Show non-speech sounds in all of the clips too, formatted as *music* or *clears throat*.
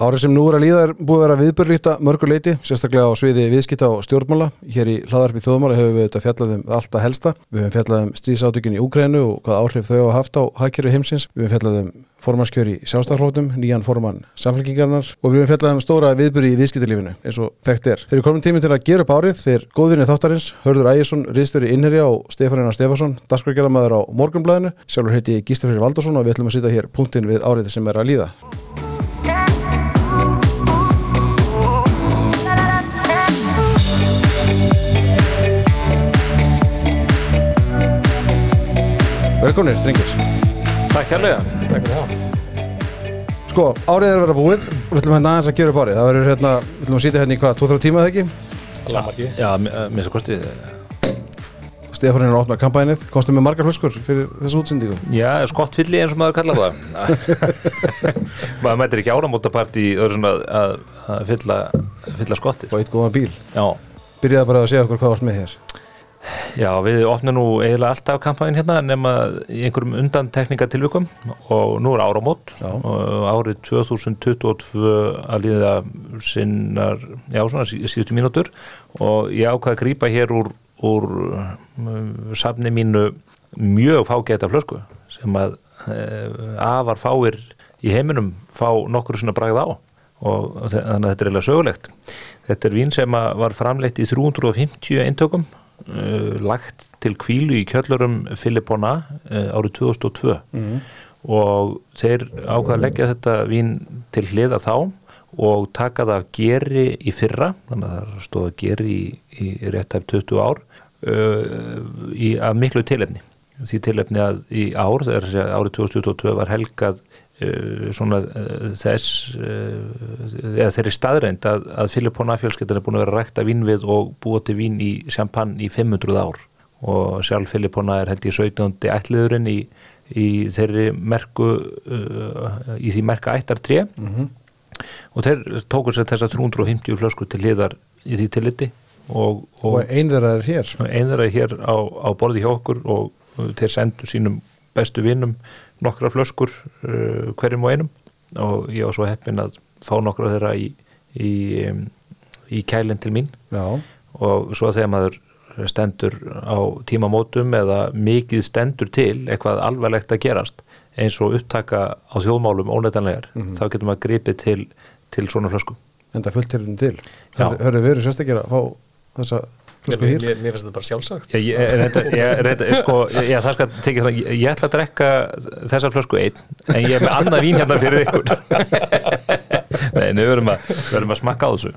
Árið sem nú er að líða er búið að vera viðbörlíta mörgur leiti, sérstaklega á sviði viðskipta og stjórnmála. Hér í hlaðarpi þjóðmála hefur við þetta fjallað um alltaf helsta. Við hefum fjallað um stríðsátökin í Úkrænu og hvað áhrif þau hafa haft á hagkerri heimsins. Við hefum fjallað um formanskjör í sjálfstaflótum, nýjan forman samfélkingarnar og við hefum fjallað um stóra viðbörli í viðskiptalífinu eins og þekkt er. Þeir eru komin tími til að gera upp árið þeir góðvinni þáttarins, Hörður Ægjesson, Ríðstöri Innherja og Stefanina Stefansson, dagskrargerðamæður á Morgunblæðinu. Sjálfur heiti Gíslafrið Valdarsson og við ætlum að sýta hér punktin við árið sem er að líða. Velkomnir, drengir. Takk kærlega Takk fyrir það. Sko, árið er að vera búið og við ætlum hérna aðeins að gera upp árið. Það verður hérna, við ætlum að sýta hérna í hvað, 2-3 tíma eða ekki? Lamarki. Já, mér svo kostið Stefán er að opna kampænið. Komstu með margar flöskur fyrir þessu útsendíku? Já, skottfylli eins og maður kallar það *laughs* Maður mætir ekki svona að, að fylla, fylla skottið Og eitt góðan bíl. Já, Byrjaði bara að segja okkur hvað vart með hér. Já, við opnum nú eiginlega alltaf kampæn hérna nema í einhverjum undantekningatilvikum og nú er áramót. Já. og árið 2022 að líða sinnar, já, svona sí- síðustu mínútur. Og ég ákvað að grípa hér úr, úr um, safni mínu mjög fágæta flösku sem að e, afar fáir í heiminum fá nokkur svona bragð á. Og þannig að þetta er eiginlega sögulegt. Þetta er vín sem var framleitt í 350 eintökum uh, lagt til kvílu í kjöllurum Filippona uh, árið 2002 og þeir ákvaða að leggja þetta vín til hliða þá og taka það af geri í fyrra þannig að það stóð að geri í, í rétt af 20 ár uh, í, af miklu tilefni. Því tilefni að í ár, þegar árið 2022 var helgað uh, svona uh, þess uh, eða þeirri staðreind að, að Filippona fjölskyldan er búin að vera að rækta vín við og búa til vín í champagne í 500 ár og sjálf Filippona er held í 17. ætliðurinn í, í þeirri merku í því merka ættartré og þeir tókur sér þessar 350 flösku til hliðar í því tilliti og, Og og einn þeirra er hér. einður er hér á, á borði hjá okkur og þeir sendu sínum bestu vinnum nokkra flöskur uh, hverjum og einum. Og ég var svo heppin að fá nokkra þeirra í, í, um, í kælinn til mín. Já. og svo þegar maður stendur á tímamótum eða mikið stendur til eitthvað alvarlegt að gerast eins og upptaka á þjóðmálum óneitanlegar, þá getur maður gripið til, til svona flösku Enda fullt hérna til. Hörðu, erum sérstaklega að fá þessa Mér, flösku mér, mér, mér finnst þetta bara sjálfsagt. Ég, ég, reynda, ég, reynda, sko, ég, ég, ég ætla að drekka þessa flösku einn, en ég er með annað vín hérna fyrir ykkur. *laughs* Nei, við verum að, að smakka á þessu.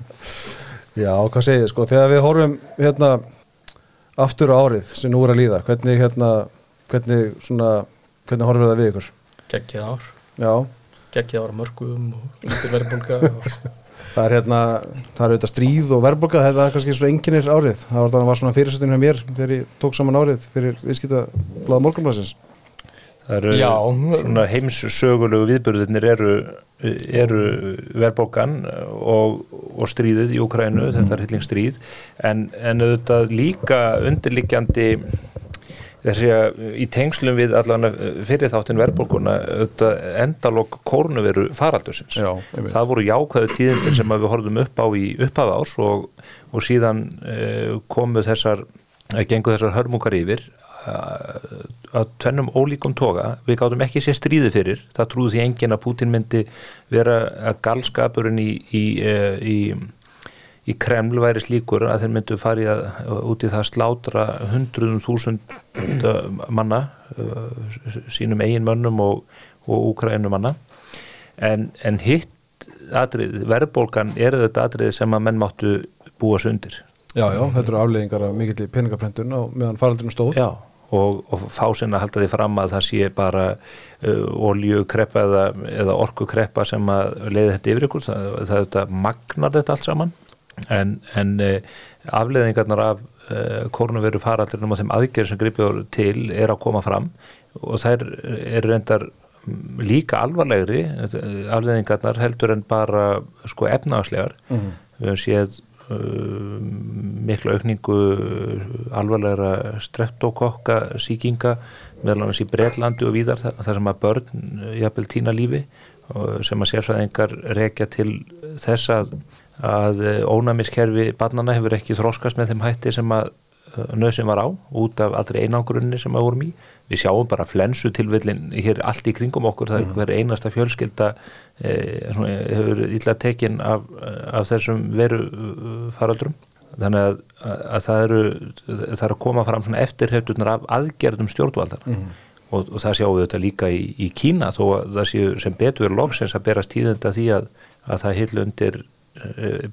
Já, hvað segið þið, sko, þegar við horfum hérna aftur á árið sem nú er að líða, hvernig hérna, hvernig svona, hvernig horfum við það við ykkur? Gekkið ár. Gekkið ár mörgum og verðbólka. og- *laughs* það er hérna, það er auðvitað stríð og verðbólka, það er kannski svona enginir árið, það var, það var svona fyrirsöndin hjá mér þegar ég tók saman árið fyrir viðskipta blaða morgunblæsins. Það eru Já. svona heimssögulegu viðbörðinir eru, eru verðbókan og, og stríðið í Ukrænu, þetta er hillingsstríð, en, en auðvitað líka undirliggjandi þessi að í tengslum við allan fyrir þáttin verðbólkuna endalokk kórnuveru faraldusins. Já. Það voru jákvæðu tíðindir sem við horfum upp á í upphafa árs og, og síðan uh, komu þessar, gengu þessar hörmungar yfir að tvennum ólíkum toga við gátum ekki sér stríði fyrir það trúði því enginn að Putin myndi vera að galskapurinn í, í, í, í Kreml væri slíkur að þeir myndu farið út í það að slátra hundruðum þúsund manna sínum eigin mönnum og, og úkrænum manna. En, en hitt atrið, verðbólgan er þetta atrið sem að menn máttu búa sundir Já, já, þetta eru afleiðingar af mikill peningaprentun og meðan faraldurinn stóð. Já, og, og fá sinna að halda því fram að það sé bara uh, oljukreppa eða, eða orkukreppa sem að leiði þetta yfir ykkur, það, það þetta magnar þetta allt saman en, en uh, afleiðingarnar af uh, kórnuveru faraldrinum og þeim aðgerð sem gripið til er að koma fram og þær eru reyndar mm, líka alvarlegri afleiðingarnar heldur en bara sko efnagslegar Mhm. við höfum séð uh, mikla aukningu alvarlegra streptokokka síkinga meðal annars í Bretlandi og víðar þar sem að börn jafnvel týna lífi sem að sérfræðingar rekja til þess að, að ónæmiskerfi barnana hefur ekki þróskast með þeim hætti sem að nöðsum var á út af allri einangrunni sem að vorum í við sjáum bara flensu tilvillin hér allt í kringum okkur, það er mm. hver einasta fjölskylda eh, hefur illa tekinn af, af þessum veru faraldrum þannig að, að það eru það eru að koma fram svona eftirheftunar af aðgerðum stjórnvaldar mm. og, og það sjáum við þetta líka í, í Kína þó að það séu sem betur loksins að berast tíðenda því að, að það hillu undir eh,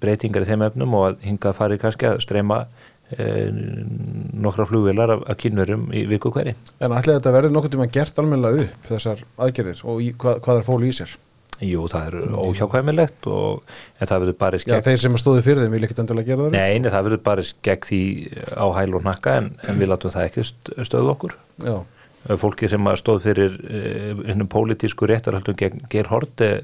breytingar í þeim efnum og að hinga að fari kannski að streyma Eh, nokkra flugvilar af, kynverum í viku hverji. En ætlaði þetta verði nokkur tíma gert almennilega upp þessar aðgerðir og í, hvað, hvað er fólu í sér? Jú, það er óhjákvæmilegt og það verður bara skegg... Já, þeir sem stóði fyrir þeim vil ekkert endilega gera það? Nei, nei, það verður bara skegg því á hæl og nakka en, en við látum það ekki stöðu okkur. Já. Fólki sem stóð fyrir eh, pólitísku réttarhaldum gegn Gerhard eh,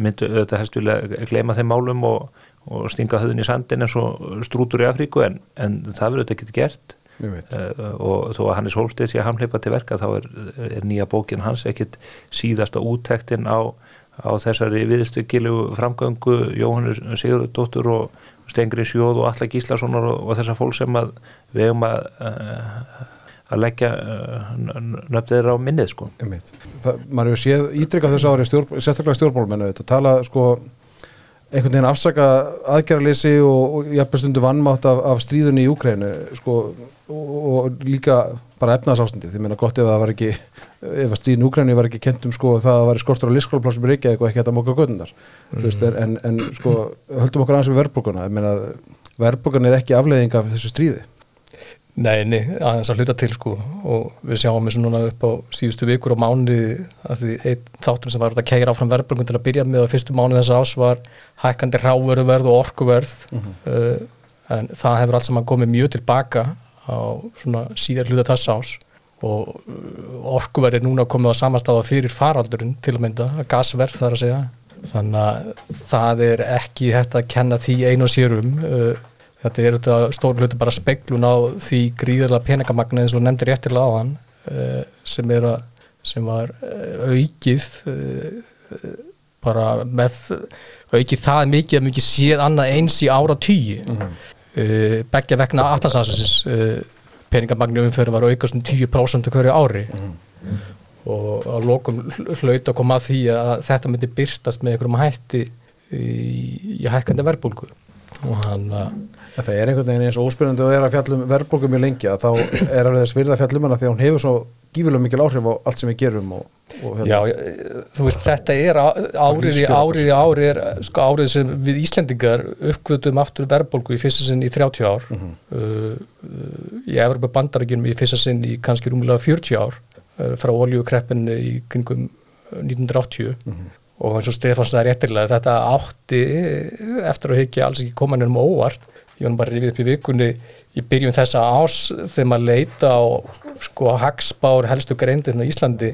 myndu auðvitað helst vilja glema þeim málum og og stinga höfðin í sandin eins og strútur í Afríku en, en það verður þetta ekki gert. Uh, og þó að Hannes Holmstedt sé að hamleipa til verka þá er, er nýja bókin hans ekkit síðasta úttektin á, á þessari viðstökilu framgöngu Jóhannes Sigurdóttur og Stengri Sjóð og Alla Gíslasonar og, og þessar fólk sem að við hefum að uh, að leggja uh, nöfnir á minnið sko. Hefur séð ítrykka þessu ári stjórn, sérstaklega stjórnmálmennu þetta tala sko einhvern veginn afsaka aðgerraleysi og, og jafnveg stundu vannmátt af, af stríðunni í Úkrænu sko, og, og líka bara efnaðsástandi, því meina gott ef það var ekki ef að stríðin í Úkrænu var ekki kentum sko það að það var skortur á lífskólaplássum í Reykjavík og ekki að móka göndundar mm. en, en sko höldum okkur aðeins við verðbókuna verðbókuna er ekki afleiðing af þessu stríði Nei, nei, aðeins að hluta til sko. Og við sjáum þessu núna upp á síðustu vikur og mánuði að því einn þáttur sem var að kæra áfram verðbörnum til að byrja með og fyrstu mánuði þess ás var hækkandi ráverðuverð og orkuverð. Mm -hmm. uh, en það hefur allt saman komið mjög tilbaka á svona síðar hluta þess ás og uh, orkuverð er núna komið á samastafa fyrir faraldurinn til að mynda, gasverð þar að segja. Þannig að það er ekki hægt að kenna því einu og sérum uh, þetta er þetta stór hluti bara speglun á því gríðarlega peningamagna eins og nefndir réttilega á hann uh, sem er að sem var uh, aukið uh, bara með aukið það mikið að mikið séð annað eins í ára tíu mm -hmm. begja vegna aftansansins peningamagna umförum var aukast um 10% hverju ári mm -hmm. og á lokum hlaut að koma að því að þetta myndi byrstast með einhverjum hætti í, í hækkandi verbulgu og hann að Það er einhvern veginn eins óspyrjandi og er að fjallum verðbólku mjög lengi að þá er alveg þess virða fjallum hana því að hún hefur svo gífilega mikil áhrif á allt sem við gerum og, og hérna. Já, þú veist, þetta er árið í árið í árið er sko árið sem við Íslendingar uppkvötum aftur verðbólku í fyrsta sinn í 30 ár mm -hmm. uh, í Evropa bandarækjum í fyrsta sinn í kannski rúmulega 40 ár uh, frá oljukreppinu í kringum 1980 mm -hmm. og eins og Stefáns það er réttilega þetta átti eftir að higgja alls ekki koma nefnum óvart ég var bara rifið upp í vikunni í byrjun þessa ás þegar maður leita á sko hagspár helstu greindirna í Íslandi.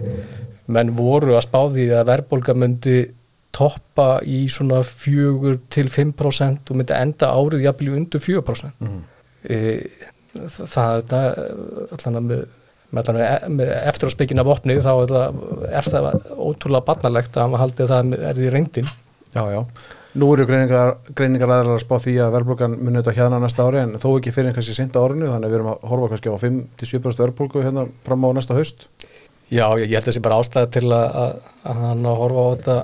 Menn voru að spá því að verðbólka myndi toppa í svona fjögur til 5% og myndi enda árið jafnvel undir 4% mm. e, það, það allan að með, eftir á spekina vopni þá er það ótrúlega barnalegt að maður haldi að það er í reyndin. Já, já Nú eru greiningar, greiningar aðlar að spá því að verðbólgan muni auðvitað hérna næsta ári en þó ekki fyrir kannski senda árinu þannig að við erum að horfa kannski á 5-7% verðbólgu hérna fram á næsta haust. Já, ég held að það sé bara ástæði til að, að, að hann að horfa á þetta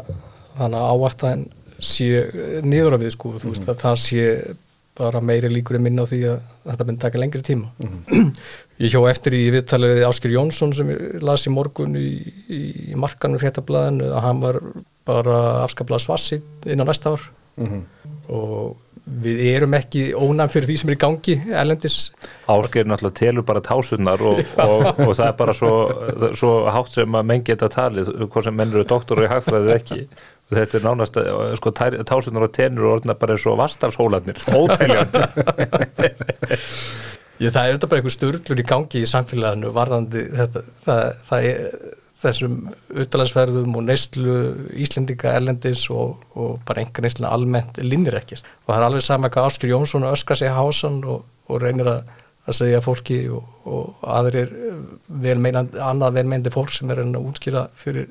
þannig að ávært að hann sé niður af við sko, þú veist mm -hmm. að það sé bara meiri líkur en minna á því að þetta myndi taka lengri tíma. Mm -hmm. *clears throat* Ég hjó eftir í viðtalið Áskir Jónsson sem ég las í morgun í, í, í markanum fréttablaðinu að hann var bara afskaplega svassi inn á næsta ár. Mm -hmm. og við erum ekki ónæm fyrir því sem er í gangi erlendis. Ásker náttúrulega telur bara tásunnar og, *laughs* og, og það er bara svo, svo hátt sem að menn geta talið, hvort sem menn eru doktor í hagfræðið ekki. Þetta er nánast sko, tásunnar og tenur og orðina bara eins og vastarshólanir ótæljandi Ég, *laughs* það er þetta bara einhver störlur í gangi í samfélaginu varðandi þetta, það, það er þessum utalagsverðum og neyslu Íslendinga, Erlendis og, og bara einhver neyslu almennt linnir ekkert og það er alveg sama hvað Áskil Jónsson öskar sig hásan og, og reynir að, að segja fólki og, og aðrir velmeinandi, annað velmeinandi fólk sem er að útskýra fyrir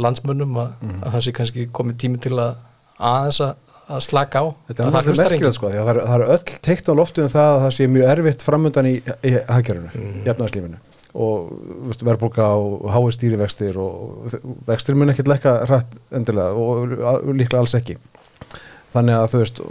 landsmönnum að, Mhm. að það sé kannski komið tími til að aðeins að, að slaka á Þetta er náttúrulega merkilegt sko, það eru- öll teikt á loftu um það að það sé mjög erfitt framundan í, í hagkerfinu, mm. jafnarslífinu og verðbólka og hái stýrivextir og vextir mun ekkert lekka hrætt endilega og líklega alls ekki. Þannig að þú veist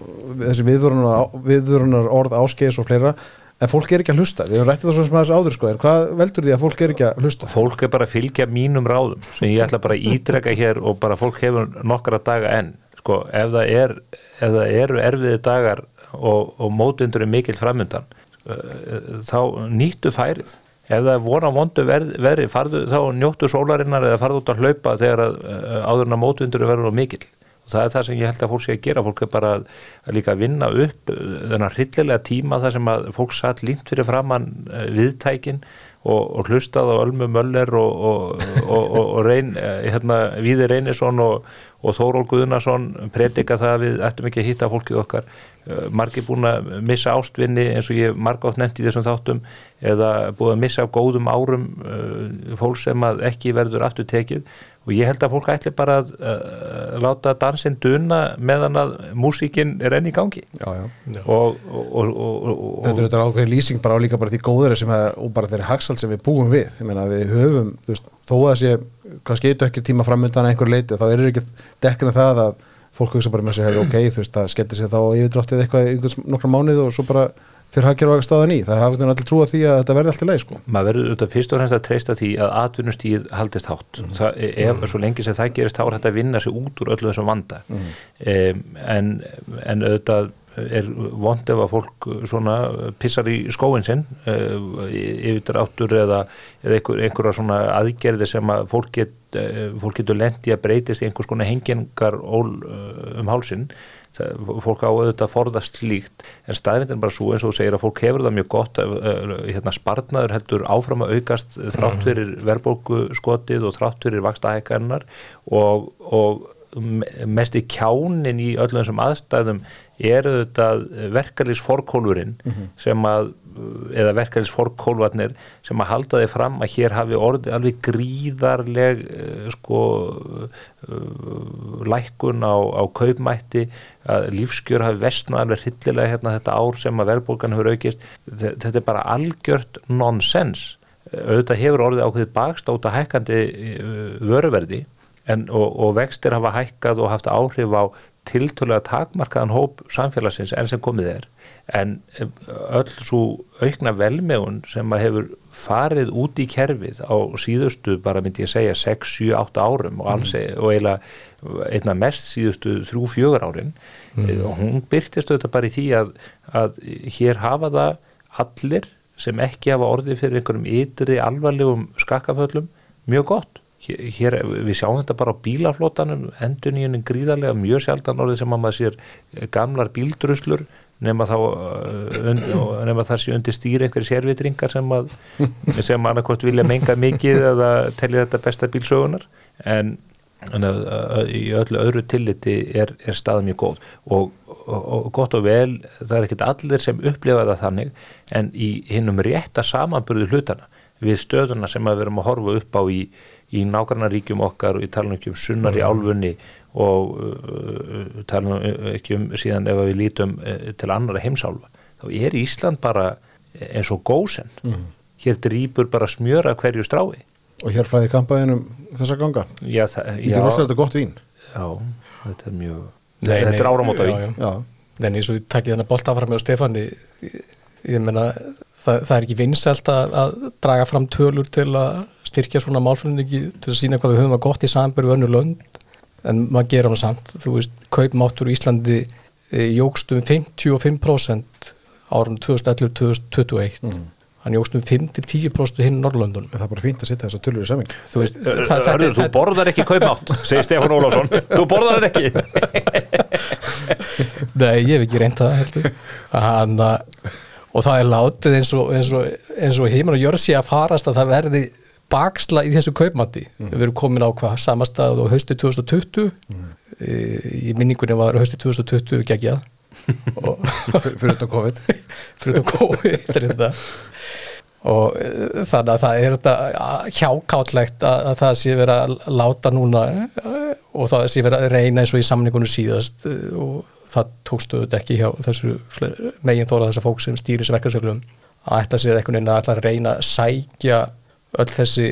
þessi viðvörunar, viðvörunar orð áskeis og fleira en fólk er ekki að hlusta, við höfum rættið það svo sem aðeins áður sko, en hvað veldur því að fólk er ekki að hlusta? fólk er bara að fylgja mínum ráðum sem ég ætla bara að ítreka hér og bara fólk hefur nokkra daga enn. Sko, ef það, er, ef það eru erfiði dagar og, og mótvindur er mikill framundan uh, þá nýttu færið ef það er vona vondu verði farðu, þá njóttu sólarinnar eða farðu út að hlaupa þegar en að mótvindur er verður á mikill. Og það er það sem ég held að fólk sé að gera. Fólk er bara að, að líka vinna upp uh, þennan hryllilega tíma þar sem að fólk satt límt fyrir framann uh, viðtækin og, og hlustað á Ölmu Möller og, og, reyn, eh, hérna, Víði Reynisson og, Þóról Guðnason predika það að við ættum ekki að hitta fólkið okkar. Eh, margir búin að missa ástvinni eins og ég marg átt nefnt í þessum þáttum eða búin að missa góðum árum uh, fólk sem að ekki verður aftur tekið og ég held að fólk ætli bara að uh, láta dansinn duna meðan að músíkin er enn í gangi. Já, já. Og, og, og, og, Þetta er auðvitað ákveðin lýsing bara á líka bara því góður sem að, og bara þeirri hagsald sem við búum við. Meina við höfum, þú veist, þó að sé kannski eitthvað ekki tíma framöndan að einhver leiti þá er ekki dekkina það að fólk hugsa bara með sér, ok, þú veist, það skellir sér þá yfirdráttið eitthvað nokkra mánuð og svo bara fyrir hagkerfa staðan í, það hafa allir trúa því að þetta verði allt í leið, sko. maður verður auðvitað fyrst og fremst að treysta því að atvinnustíð haldist hátt Mhm. það, ef svo lengi sem það gerist þá er þetta að vinna sig út úr öllu þessum vanda Mhm. um, en, en auðvitað er vond ef að fólk svona pissar í skóin sinn uh, yfir áttur eða, eða einhver, einhverja svona aðgerði sem að fólk, get, uh, fólk getur lendi að breytist í einhvers konar hengingar ól um hálsinn fólk á auðvitað að forðast slíkt en staðrindin er bara svo eins og segir að fólk hefur það mjög gott uh, hérna, spartnaður heldur áfram að aukast þrátt fyrir verðbólgu skotið og þrátt fyrir vakstahækarnar og, og mest í kjánin í öllum þessum aðstæðum er auðvitað verkalýs forkólfurinn sem að eða verkalýs forkólfarnir sem að halda þið fram að hér hafi orðið alveg gríðarleg uh, sko uh, lækkun á, á kaupmætti að lífskjör hafi vestnað alveg hryllilega hérna þetta ár sem að verðbólgan hefur aukist. Þetta er bara algjört nonsens. Auðvitað hefur orðið ákveðið bakstáta hækkandi uh, vöruverði en, og, og vextir hafa hækkað og haft áhrif á tiltölulega takmarkaðan hóp samfélagsins enn sem komið er en öll svo aukna velmegun sem að hefur farið út í kerfið á síðustu bara myndi ég segja 6, 7, 8 árum og, alls, og eiginlega einna mest síðustu 3-4 árin mm. og hún byrtist auðvitað bara í því að, að hér hafa það allir sem ekki hafa orðið fyrir einhverjum ytri alvarlegum skakkaföllum mjög gott hér, við sjáum þetta bara á bílaflótanum endur nýjunum gríðarlega mjög sjaldan orðið sem að maður sér gamlar bíldruslur nema þá und, nema þar sé undir stýri einhverju sérvitringar sem að *laughs* sem annarkot vilja menga mikið eða telli þetta besta bílsögunar en, en að, að, í öllu öðru tilliti er, er staða mjög góð. Og, og, og gott og vel það er ekkit allir sem upplifa það þannig en í hinnum rétta samanburðu hlutana við stöðuna sem að við erum að horfa upp á í í nágrannaríkjum okkar og í talan ekki um sunnar í álfunni og uh, talan ekki um síðan ef við lítum uh, til annara heimsálfa. Þá er Ísland bara eins og gósen. Mm. hér drýpur bara smjöra hverju strái. Og hér fræði kampaðinum þessa ganga. Já, þetta er rosalega gott vín. Já, þetta er mjög Nei, þetta nei, er áramóta vín. En eins og ég takkið þennan bolt áfram með Stefáni ég, ég menna það, það er ekki vinsælt að, að draga fram tölur til að styrkja svona málflutningi til að sína hvað við höfum að gott í samböru önnu lönd en maður gera hann samt þú veist, kaupmáttur í Íslandi e, jógst um 55% árum 2011-2021 mm. hann jógst um 5-10% hinn Norrlöndun það er bara fínt að setja þessa tölur í saming þú veist, það, það, það, þú borðar ekki kaupmátt segir Stefán Ólásson, þú borðar hann ekki. *laughs* Nei, ég hef ekki reynt það að og það er látið eins og, eins og, eins og heiminn og jörsi að farast að það verði baksla í þessu kaupmatti mm. við erum komin á hvað samastað á hausti 2020 mm. e, í minningunni var hausti 2020 geggjað. *laughs* Fyrir *laughs* *laughs* þetta COVID. Fyrir þetta COVID og uh, þannig að það er þetta hjákáttlegt að, að það sé verið að láta núna uh, og það sé verið að reyna eins og í samningunum síðast uh, og það tókstu þetta ekki hjá þessu megin þóra þessar fólk sem stýris verkefnsöflum að ætla sér einhvern veginn að ætla að reyna að sækja öll þessi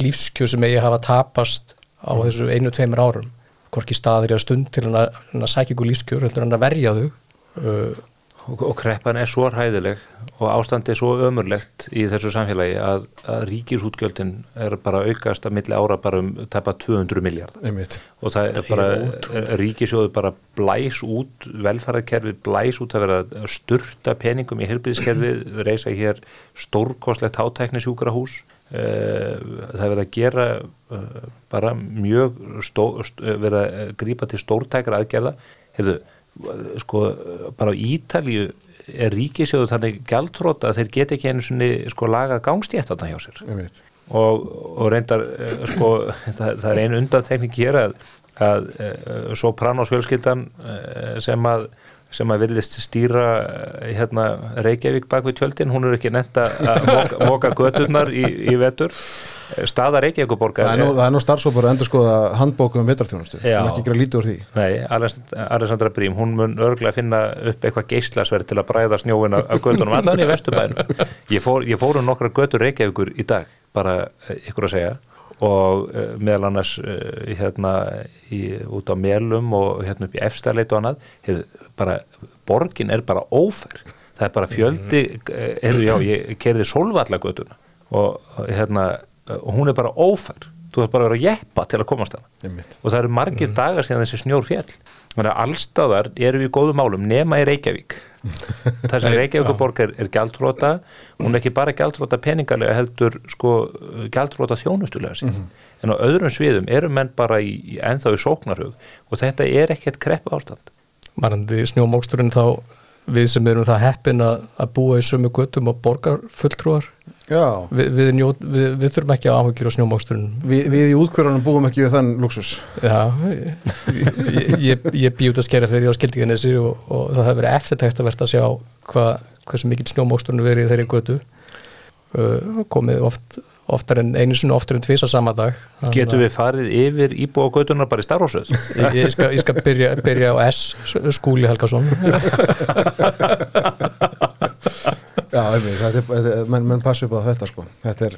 lífskjöð sem eigi að hafa tapast á mm. þessu einu, tveimur árum hvorki staðir í að stund til að, að sækja ykkur lífskjöð heldur hann að verja þau. Uh, og, og kreppan er svo hæðileg og ástandi er svo ömurlegt í þessu samfélagi að, að ríkisútgjöldin er bara aukast að milli ára bara um tæpa 200 miljard og það er bara ríkisjóðu bara blæs út velfæraðkerfið blæs út að vera að sturta peningum í helbiðskerfið reysa hér stórkoslegt hátæknisjúkrahús. eh, það verður að gera eh, bara mjög verður að grípa til stórtækra aðgerða. Hefur sko bara á Ítalju er ríkisjóðu þannig gæltróta að þeir get ekki einu svonni sko laga gangstétt þarna hjá sér. Og, og reyndar eh, sko *laughs* það, það er einu undantekning hér að, að eh, Sopranos fjölskyldan eh, sem að sem að vilist stýra hérna, Reykjavík bak við tjöldin, hún er ekki nefnt að móka, *laughs* móka göturnar í, í vetur. Staða Reykjavíkuborgar Það er nú, nú starfsópar að endur skoða handbókum um vetarþjónustu, er ekki að lítið úr því. Nei, Alessandra Brím, hún mun örglega finna upp eitthvað geyslasverð til að bræða snjóin af gödunum allan í Vesturbæðinu *laughs* Ég fór, ég fór um nokkra gödur Reykjavíkur í dag, bara eh, ykkur að segja. Og uh, meðal annars hérna í, út á Mélum og hérna upp í Efstæleit og annað. Hefur bara, borgin er bara ófer það er bara fjöldi, hefur já, ég kerði solvallagötuna og hérna og hún er bara ófær. Þú þarf bara að vera að jeppa til að komast hana og það eru margir mm. dagar síðan þessi snjór fjall þannig að allstaðar eru við í góðum málum nema í Reykjavík. *laughs* Það sem Reykjavíkuborg er, er gæltróta hún er ekki bara gæltróta peningarlega heldur sko gæltróta þjónustulega síðan mm -hmm. en á öðrum sviðum eru menn bara í, í ennþá í sóknarhug og þetta er ekkert krepp ástand Marandi snjómóksturinn þá við sem erum það heppin að, að búa í sömu göttum og borgar fulltrúar. Vi, við, njót, við, við þurfum ekki að áhugjur á snjómóksturinn við, við í útkvörðunum búum ekki við þann luxus Já, ég, ég, ég bý út að skera fyrir því á skildíðanessi og, og það hefur verið eftirtækt að verða að sjá hva, hversu mikið snjómóksturinn verið þeirri götu. Uh, komið oft, oftar en einu sinu oftar en tvís á sama dag. Getur við farið yfir íbúa götunar bara í starfhósöð? Ég, ég skal, skal byrja, byrja á S skúli Helgason. Já, menn men passu upp á þetta sko. Þetta er,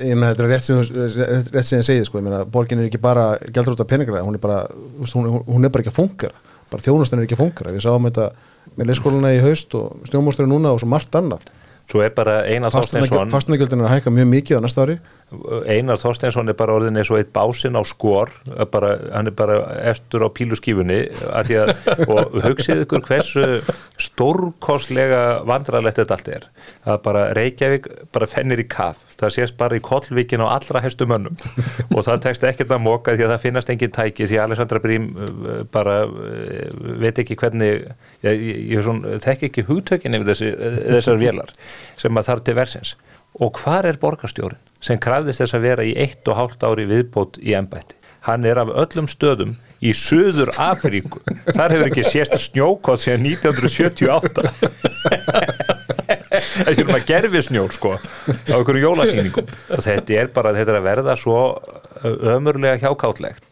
ég menn þetta er rétt sem rétt sem ég segi sko, ég menn að borgin er ekki bara gældur út af peningarlega, hún er bara hún, hún er bara ekki að fungera, bara þjónustan er ekki að fungera, við sáum þetta með leyskóluna í haust og snjómósturinn núna og svo margt annað Svo er bara Einar Þorsteinsson Fastnægjöldin er að hækka mjög mikið á næsta ári. Einar Þorsteinsson er bara orðin eins og eitt básinn á skor bara, hann er bara eftir á píluskífunni *laughs* og hugsið ykkur hversu stórkostlega vandrarlegt þetta allt er. Það bara Reykjavík bara fennir í kaf. Það sést bara í kollvíkin á allra hestu mönnum. Og það tekst ekkert að móka því að það finnast engin tæki því að Alessandra Brím uh, bara uh, veit ekki hvernig ég, ég, ég þekk ekki hugtökin yfir þessi, þessar vélar sem að þarf til versins og hvar er borgarstjórin sem krafðist þess að vera í eitt og hálft ári viðbót í ennbætti hann er af öllum stöðum í Suður Afríku þar hefur ekki sést snjókott síðan 1978 það er um að gerfi snjór sko á einhverju jólasýningum. Og þetta er bara þetta er að verða svo ömurlega hjákáttlegt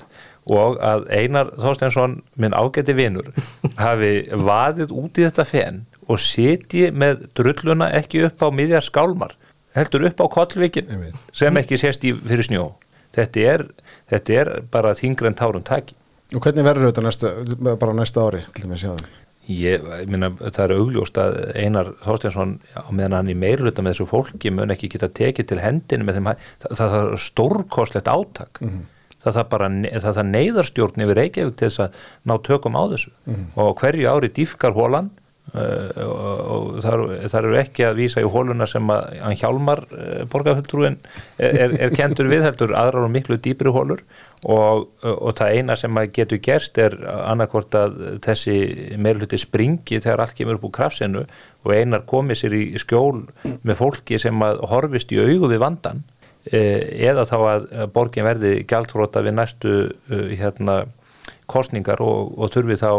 og að Einar Þorsteinsson minn ágætti vinnur *laughs* hafi vaðið út í þetta fenn og setji með drulluna ekki upp á miðjar skálmar heldur upp á kollvikin sem ekki sést í fyrir snjó. Þetta er, þetta er bara þingre en tárum taki. Og hvernig verður þetta næsta, bara næsta ári til þess að ég minna það er augljóst að Einar Þorsteinsson á meðan hann í meirluta með þessu fólki mun ekki geta tekið til hendin með þeim það, það er stórkostlegt áttak mm -hmm. Það er bara það er neyðarstjórn yfir Reykjavík til þess að ná tökum á þessu. Mm og hverju ári dýfkar hólan Uh, og þar, þar eru ekki að vísa í hóluna sem að hann hjálmar uh, borgarhulltrúin er, er, er kentur við heldur aðrar og miklu dýpri hólur og, og það eina sem að getur gerst er annarkort að þessi meðluti springi þegar allt kemur upp úr krafsinu og einar komið sér í skjól með fólki sem að horfist í augu við vandan eða þá að borgin verði gæltfróta við næstu hérna kostningar og, og þurfi þá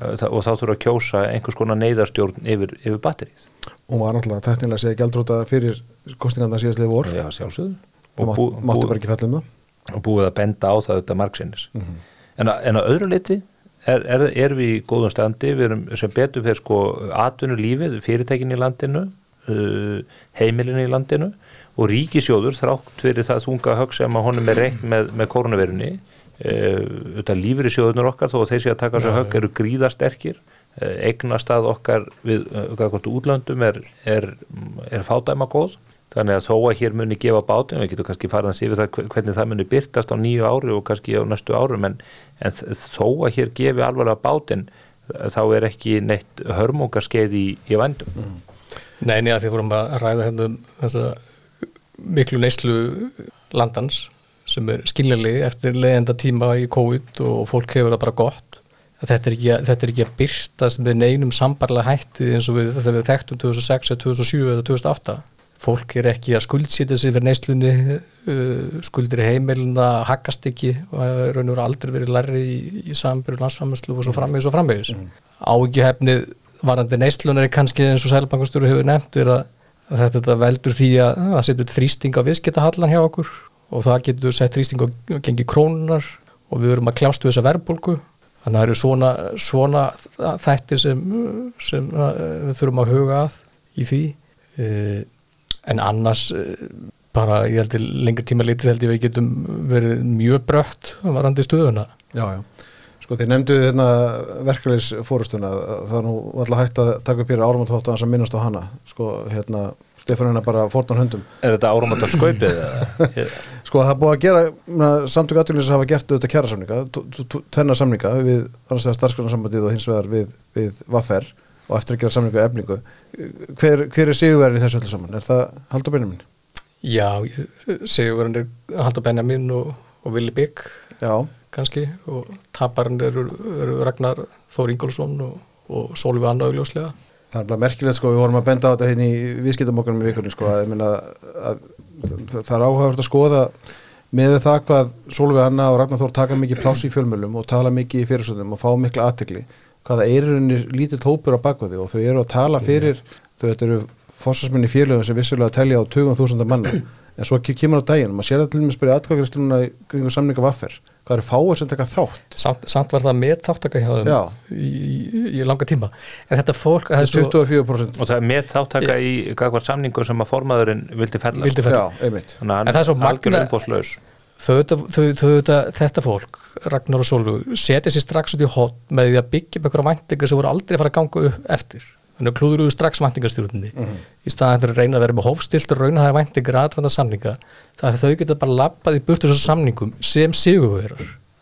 og þá þurfa að kjósa einhvers konar neyðarstjórn yfir, yfir batterið. Hún var náttúrulega teknilega að segja gældróta fyrir kostingarna síðastlega vor. Já, og og, bú, máttu bara ekki fellum það. og búið að benda á það auðvitað margsinnis. En, að, en að öðru liti er, er, er við í góðum standi. Við erum sem betur fyrir sko atvinnulífið, fyrirtækin í landinu uh, heimilinu í landinu og ríkisjóður þrátt fyrir það þunga högg sem að honum er *clears throat* reynt með, með koronavirunni uh, lífur í sjóðunur okkar þó að þeir sé að taka þessu högg eru gríðasterkir uh, eignast að okkar við uh, útlöndum er, er, er fádæma góð þannig að þó að hér muni gefa bátum, við getum kannski farað að sé við það hvernig það muni byrtast á nýju ári og kannski á næstu árum en, en þó að hér gefi alvarlega bátin þá er ekki neitt hörmungarskeið í, í vandum. Mm. Nei, neða því vorum að ræða hérna um þessa miklu neyslu landans sem er skiljanlega eftir leiðenda tíma í COVID og fólk hefur það bara gott. Þetta er ekki að, þetta er ekki að byrtast með neinum sambarlega hætti eins og við þegar við þekktum 2006, 2007 eða 2008 fólk er ekki að skuldsýta sig fyrir neyslunni uh, skuldir heimilina hakkast ekki og raun og veru aldrei verið lærri í, í sambyrju landsframherslu og svo framvegis og framvegis mm. ágjöfnið varandi neyslunar er kannski eins og Sælbankastjóru hefur nefnt er að, að þetta veldur því að það setur þrýsting á viðskiptahallan hjá okkur og það getur sett þrýsting á gengi krónunar og við verum að kljástu þessa verðbólku þannig að það eru svona, svona þættir sem, sem við þurfum að huga að í því. Eða en annars bara ég held að lengur tíma litið held ég við getum verið mjög brött varandi stöðuna. Já, já, sko þið nefnduðu hérna verkefliðs fórustuna það er nú alltaf hægt að taka upp hér að hans að minnast á hana sko hérna Stefán hérna bara fórtan hundum Er þetta áramönda skaupið? *laughs* sko það búið að gera samtöku aðtjóðlýs að hafa gert auðvitað kjæra samninga tvenna samninga við annars vegar starfsgrunarsambandið og hins vegar við, við Vaffer og eftir að gera samlingu efningu hver, hver er sigurverðin í þessu öllu saman? Er það Haldur Benjamin? Já, sigurverðin er Haldur Benjamin og, og Willi Bygg kannski og taparinn eru er Ragnar Þór Ingólfsson og, og Sólvi Anna augljóslega. Það er bara merkilegt sko, við vorum að benda á þetta hérna í viðskiptamokkanum í vikunni sko, að, að, að það er áhugavert að skoða með það hvað Sólvi Anna og Ragnar Þór taka mikið pláss í fjölmjölum og tala mikið í fyrirsöndum og fá mikla aðtegli hvaða eirunni lítill hópur á bakvæði og þau eru að tala fyrir þau þetta eru fórsvarsminni félögum sem vissulega telja á 20.000 manna. En svo kemur á daginn, maður sér það til og með spyrja atkvæðgristununa kring samninga vaffer hvað eru fáið sem taka þátt. Samt, samt var það með þáttaka hjá þeim í, í, í langa tíma. En þetta fólk það 24% og það er með þáttaka í hvað samningu sem að formaðurinn vildi fella, vildi fella. Já, þannig að hann er þau, þau, þetta fólk Ragnar og Solveig setja sér strax út í hot með því að byggja upp einhverja væntingar sem voru aldrei að fara að ganga upp eftir þannig að klúðuruðu strax væntingarstjórnni mm -hmm. í staðan fyrir að reyna að vera með hófstilt og raunahæði væntingar aðranda samninga það er þau geta bara lappað í burtu þessu samningum sem því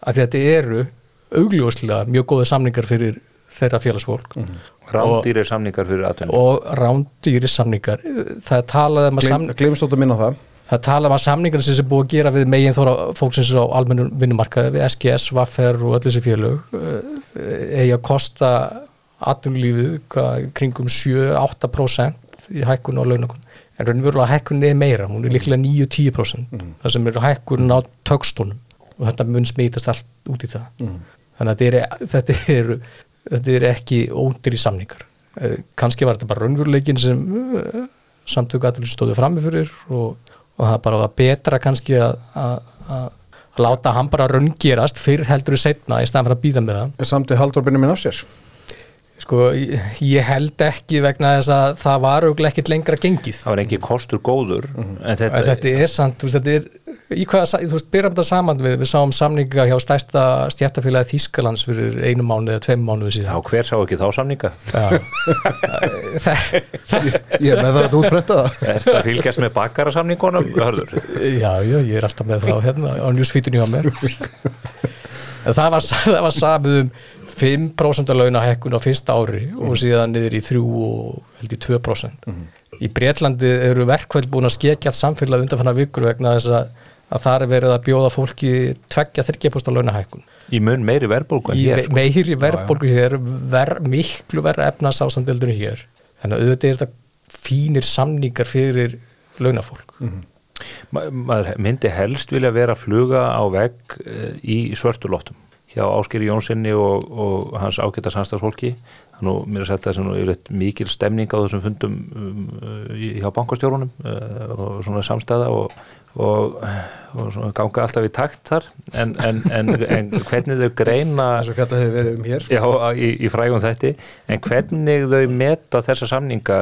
að þetta eru augljóslega mjög góða samningar fyrir þeirra félagsfólk. Mm -hmm. Rándýri samningar fyrir aðtunni og rándýri samningar. Það talaði um að samningar Gleimstótt að minna það. Það tala um að samningarna sem er búið að gera við meginn þóra fólksins á almennum vinnumarkaði við SGS, Vaffer og öllu þessi félög eigi að kosta aðtunlífið kringum 7-8% í hækkun og launakun en raunverulega hækkun er meira, hún er líklega 9-10% mm. það sem er hækkun á tögstónum og þetta mun smítast allt út í það. Mm. þannig að þetta er, þetta er, er ekki óndir í samningar kannski var þetta bara raunveruleikin sem samtöku aðtunlífið stóðu framifyrir og, og það bara var betra kannski að láta hann bara raungerast fyrir heldur í setna í staðan fyrir að býða með það. Samt í haldurbyrnum minn af sér Sko, ég held ekki vegna þess að það var auðvitað ekkit lengra gengið. Það var ekki kostur góður. Mm -hmm. en þetta, þetta er sant, þú veist, þetta er, í hvaða, þú veist, byrjum þetta saman við, við sáum samninga hjá stærsta stjæftafélagi Þískalands fyrir einu mánu eða tveim mánuðu síðan. Já, hver sá ekki þá samninga? ég, *laughs* ég er með það að útbreyta það. Er þetta fylgjast með bakarasamningunum, hörður? Já, já, ég er alltaf með það hérna á newsfeedinu hjá mér. *laughs* það var, það var samið um 5% launahekkun á fyrsta ári mm. og síðan niður í 3 og held í 2%. Mm. Í Breitlandi eru verkvæl búin að skekja allt samfélag undanfanna vikur vegna þess að, að það er verið að bjóða fólki tveggja þyrkjapústa launahekkun. Í mun meiri verðbólgu hér? Í meiri verðbólgu hér, ver, miklu verða efnas ásandildunni hér. Þannig að auðvitað er þetta fínir samningar fyrir launafólk. Mm. Ma, maður myndi helst vilja vera að fluga á vegg í svörtulóttum hjá Áskeri Jónssoni og, og hans ágæta samstagsfólki þannig að mér er sett að það er mikil stemning á þessum fundum um, hjá bankastjórunum uh, og svona samstæða og, og, og ganga alltaf í takt þar. En, en, en, en hvernig þau greina *laughs* eins og þetta hefur verið um hér. Já, í, í frægum þetta en hvernig þau meta þessa samninga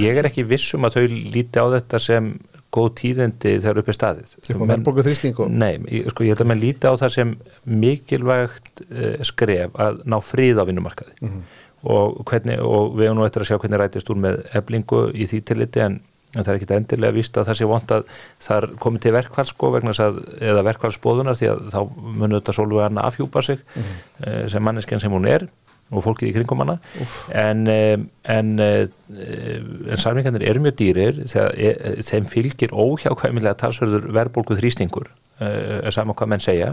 ég er ekki vissum að þau líti á þetta sem góð tíðindi þegar upp er staðið verðbólgu þrýsting og... Nei, sko, ég held að mann líti á það sem mikilvægt uh, skref að ná frið á vinnumarkaði mm -hmm. og, hvernig, og við hefum nú eftir að sjá hvernig rætist úr með eblingu í því tilliti en, en það er ekki endilega vist að það sé vond að það komið til verkvælsko eða verkvælsbóðunar því að þá munur þetta svolítið að afhjúpa sig mm -hmm. uh, sem manneskinn sem hún er og fólkið í kringum hana. En, en, en samlingarnir eru mjög dýrir þegar e, þeim fylgir óhjákvæmilega talsverður verðbólku þrýstingur uh, saman hvað menn segja.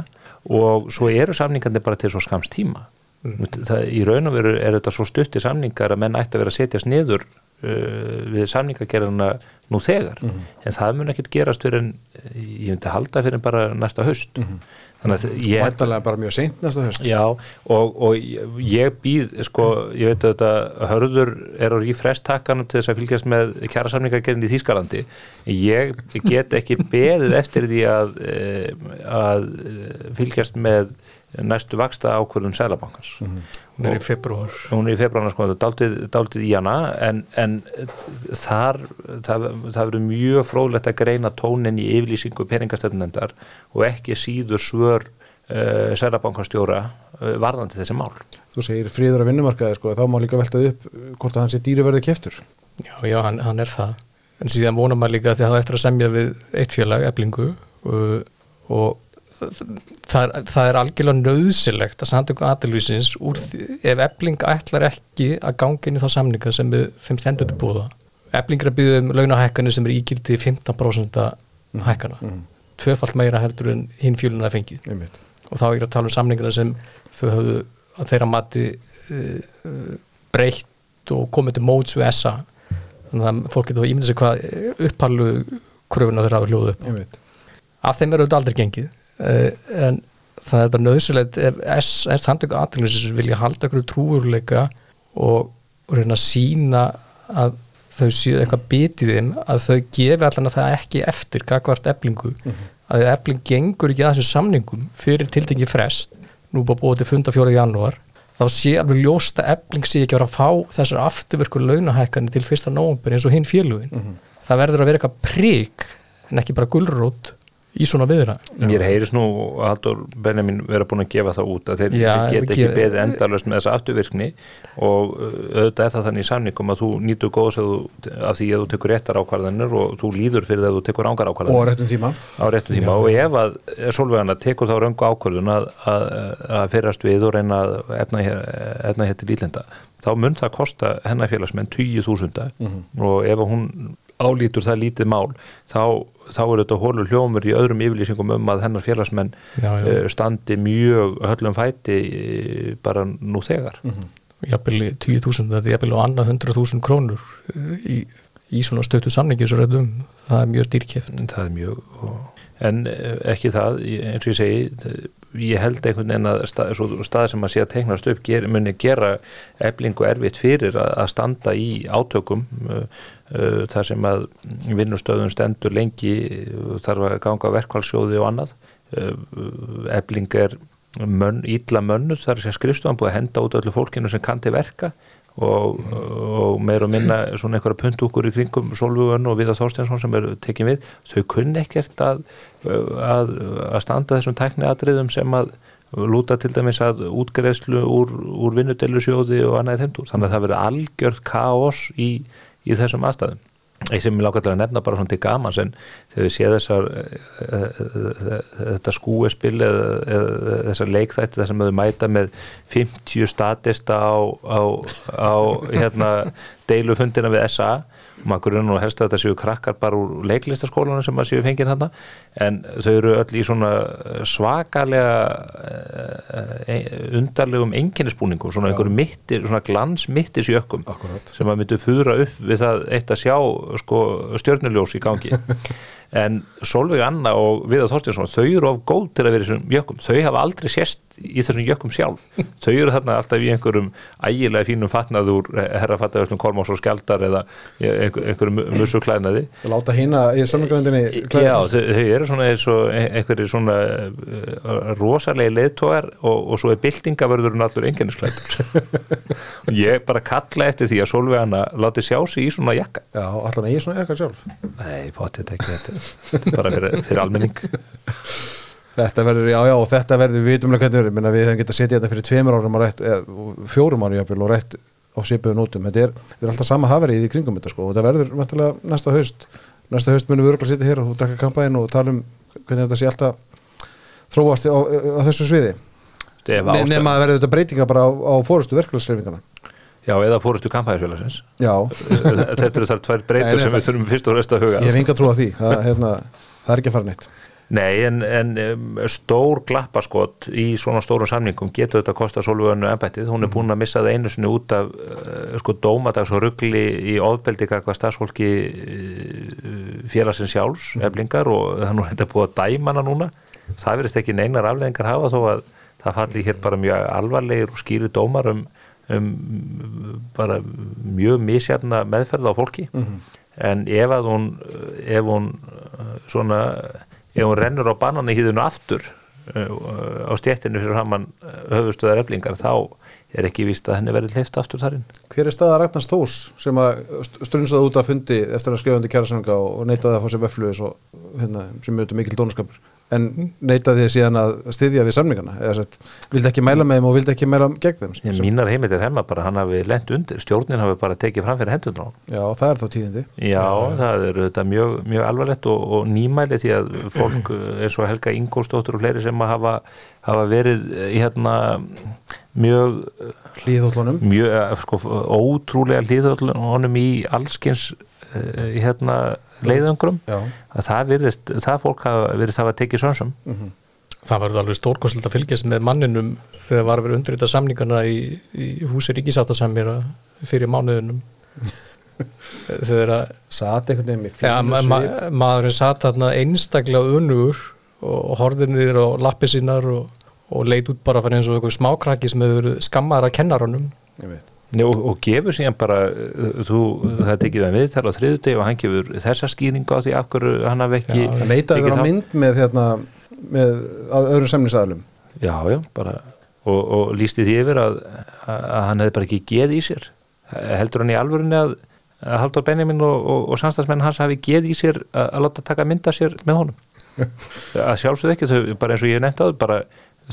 Og svo eru samlingarnir bara til svo skamst tíma. Mm. það, í raun og veru er þetta svo stutti samlingar að menn ætti að vera að setjast niður uh, við samlingagerðina nú þegar. Mm. en það mun ekkert gerast fyrir en ég myndi halda fyrir bara næsta höst mm ég, Mættalega bara mjög seint næsta höst Já og, og ég býð sko, ég veit að þetta hörður er á rífrestakkanum til þess að fylgjast með kjærasamningagerðin í Þýskalandi. Ég get ekki beðið eftir því að, eh, að fylgjast með næstu vaksta ákvörðun Sælabankans mm -hmm. hún er í februar hún er í februar, sko, dáltið, dáltið í hana en, en þar það, það verður mjög fróðlegt að greina tónin í yfirlýsingu peningastöndendar og ekki síður svör uh, Sælabankastjóra uh, varðandi þessi mál. Þú segir fríður að vinnumarkaði sko, þá má líka veltað upp hvort að hann sé dýriverði keftur Já, já, hann, hann er það. En síðan vonar maður líka að það eftir að semja við eitt félag, eblingu og, og það, það er algjörlega nöðsilegt að samtöku aðilvísins ef ebling ætlar ekki að gangi inn í þá samninga sem við þeim stendur til búða eblingur að byggja um launahækkanir sem er ígildi 15% hækkana. Mm. tvöfalt meira heldur en hinn fjöluna fengið. Einmitt. og þá er að tala um samningarna sem þau hafðu að þeirra mati uh, breytt og komið til móts við SA þannig að fólk getur að ímynda sig hvað upphallu kröfuna þeirra hafa hljóðu upp Einmitt. af þeim verður þetta aldrei gengið en það er bara nöðsilegt ef samtöku aðtæklusins vilja halda okkur trúurleika og, og reyna að sína að þau séu eitthvað bitið þeim að þau gefi allan að það ekki eftir kakvart eblingu mm -hmm. að ebling gengur ekki að þessum samningum fyrir tildengi frest nú búið búið til funda fjórið janúar þá sé alveg ljósta ebling sé ekki að vera að fá þessar afturverku launahækani til fyrsta nógumber eins og hinn félugin mm -hmm. það verður að vera eitthvað prík en ekki bara gullrót í svona viðra. Mér heyris nú að Haldur Benjamin vera búin að gefa það út að þeir Já, get ekki beðið endalust með þessa afturvirkni og uh, auðvitað er það þannig í samningum að þú nýtur góðs af því að þú tekur réttar ákvarðanir og þú líður fyrir það að þú tekur ángar ákvarðanir. Og á réttum tíma. Á réttum tíma og ef að solvegana tekur þá röngu ákvarðun að, að, að ferast við og reyna að efna hér, efna hér til ílenda þá mun það kosta hennafélagsmenn 20.000 mm -hmm. og ef hún álítur það lítið mál þá, þá er þetta hólur hljómur í öðrum yfirlýsingum um að hennar félagsmenn já, já. Uh, standi mjög höllum fæti uh, bara nú þegar mm -hmm. Jafnvel 10.000 þetta er jafnvel á annað 100.000 krónur uh, í, í svona stöttu samningi reyndum, það er mjög dýrkjeft Það er mjög og, en ekki það, eins og ég segi ég held einhvern veginn að stað, staðir sem að sé að teiknast upp ger, muni gera eblingu erfitt fyrir að, að standa í átökum Uh, þar sem að vinnustöðun stendur lengi þarf að ganga verkvælsjóði og annað. Ebling uh, er mönn, ítla mönnus þar sem skrifstofan búið að henda út öllu fólkinu sem kann til verka og, og meir og minna svona einhverja punktúkur í kringum Solvögun og Viðar Þorstjánsson sem eru tekið við. Þau kunni ekkert að, að, að standa þessum tækniadriðum sem að lúta til dæmis að útgreðslu úr, úr vinnudelusjóði og annað þeimdur þannig að það verður algjörð kaos í í þessum aðstæðum eitt sem ég til að nefna bara svona til gamans en þegar við séum þessar eh, eh, eh, þetta skúespil eða þessar leikþætti þar sem við mæta með 50 statista á, á, á hérna, deilufundina við SA maður grunn og helst að þetta séu krakkar bara úr leiklistaskólanum sem maður séu fengið þarna? En þau eru öll í svona svakalega uh, undarlegum enginnispúningum, svona einhverju mittir, svona glans mittisjökkum sem maður myndi fúra upp við það eitt að sjá sko, stjörnuljós í gangi. *laughs* En Solveig Anna og Viðar Þorstinsson þau eru of góð til að vera í þessum jökkum. Þau hafa aldrei sérst í þessum jökkum sjálf. Þau eru þarna alltaf í einhverjum ægilega fínum fatnað úr herrafattaðurslum Kormás og Skjaldar eða einhver, einhverjum musuklænaði Láta hína í samlingarvendinni Já, þau, þau eru svona eins og einhverjir svona rosalegi leðtógar og, og svo er byltingavörðurinn allur enginnisklæður ég bara kalla eftir því að Solveigana láti sjá sig í svona jakka. Já, allan í svona jakka sjálf? Nei, potið ekki þetta þetta er bara fyrir, fyrir almenning Þetta verður, já, já, og þetta verður vitumlega hvernig verður, við hefum getað að setja þetta fyrir tveimur árum rætt, eða, fjórum árum jáfnvel og rætt á sípuðu nótum, þetta er, þetta er alltaf sama haverið í kringum þetta sko og þetta verður vantilega næsta haust, næsta haust munum við örgulega að setja hér og drakka kampæðin og tala um hvernig þetta sé alltaf þróast á, á þessu sviði. Nema að verður þetta breytinga bara á, á fórustu verkeflagsreifingana Já, eða fórustu kampæðisfélagsins Já. Þetta eru þar tvær breytur sem við þurfum fyrst og rest að huga Ég hef enga trú að því, það, hérna, það er ekki að fara neitt Nei, en, en stór glappaskott í svona stórum samningum getur þetta að kosta Solvögunu ennbættið. Hún er búin að missa það einu sinni út af uh, sko dómadags og ruggli í ofbeldi hvað stafsfólki uh, félagsins sjálfs, mm. eflingar og það er nú þetta búið að dæma hana núna. Það verðist ekki neinar afleðingar hafa þó að það falli hér bara mjög alvarlegir og skýri dómar um, um bara mjög misjafna meðferð á fólki. Mm -hmm. En ef að hún, ef hún uh, svona ef hún rennur á bannan í hýðinu aftur uh, á stjættinu fyrir haman uh, höfustöðar eflingar þá er ekki víst að henni verið hleyft aftur þarinn. Hver er staða Ragnars Þós sem að strunsaði út af fundi eftir að skrifa undir kjærasanga og neytaði að fá sér veflu hérna, sem er mikil dónaskapur? En neytaði síðan að styðja við samningana? Eða sett, vildi ekki mæla með þeim og vildi ekki mæla gegn þeim sem... Mínar heimilt er hefna bara, hann hafi lent undir. Stjórnin hafi bara tekið fram fyrir hendur Já, það er þá tíðindi. Já, það er þetta mjög, mjög alvarlegt og, og nýmæli því að fólk *clears throat* eins og Helga Ingólstóttur og fleiri sem hafa, hafa verið hérna mjög hlýðhóllunum. mjög, eh, sko, ótrúlega hlýðhóllunum í allskins eh, hérna leiðangrum að það, virðist, það fólk hafa verið það að tekið svonsum mm -hmm. Það var alveg stórkonsult að fylgjast með manninum þegar var að vera undrita samningarna í, í húsi ríkisáttasamira fyrir mánuðunum *laughs* þegar að Sat einhvern veginn með ja, ma ma maðurinn satt þarna einstaklega unugur og, horðið niður á lappi sínar og, og leit út bara fyrir eins og einhver smákrakki sem hefur skemmar að kenna honum Ég veit Og, og gefur síðan bara þú, það tekið við viðtal á þriðutegi og hann gefur þessa skýringu á því af hverju hann hafi ekki já, hann leitaði verið á mynd með, hérna, með öðrum semnisaðlum já, já, bara og, og lísti því yfir að, að hann hefði bara ekki geð í sér. Heldur hann í alvörunni að, að Haldur Benjamin og, og samstagsmenn hans hafi geð í sér að, að láta taka mynda sér með honum? *laughs* Að sjálfsögðu ekki, þau, bara eins og ég nefndi á þau bara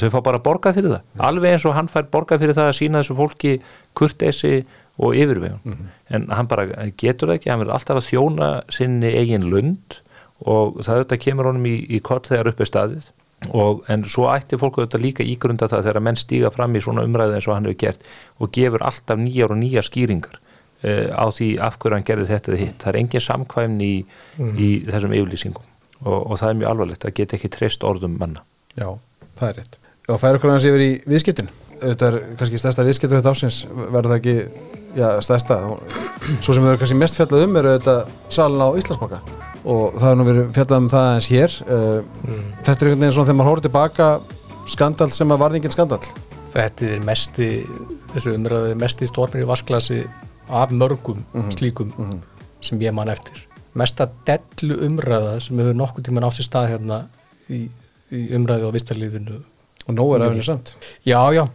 þau fá bara borgað fyrir það. Alveg eins og hann fær borgað fyrir það að sína þessu fólki kurtesi og yfirvegun. Mm -hmm. en hann bara getur það ekki hann verður alltaf að þjóna sinni eigin lund og það auðvitað kemur honum í, í kott þegar upp er staðið. Og, en svo ætti fólk auðvitað líka ígrunda það þegar menn stíga fram í svona umræði eins og hann hefur gert og gefur alltaf nýjar og nýjar skýringar uh, á því af hverju hann gerði þetta hitt. Það er engin samkvæmni í, mm -hmm. í þessum yfirlýsingum. Og, og það er mjög alvarlegt það get ekki treyst orðum manna. Já, það er rétt og færa okkur hans yfir í viðskiptin þetta er kannski stærsta viðskiptur þetta ásins verður það ekki, já, stærsta svo sem við verðum kannski mest fjallað um eru þetta salin á Íslandsbaka og það er nú verið fjallað um það eins hér uh, mm. þetta er einhvern veginn svona þegar maður hóður tilbaka skandal sem að varði engin skandal Þetta er mesti þessu umröðu mesti stórmir í vasklasi af mörgum mm -hmm. slíkum mm -hmm. sem ég man eftir mesta dellu umröða sem hefur nokkur tíma nátt sér stað hérna í, í umröðu á vistarlífinu Og nóg er aðeins samt. Já, já.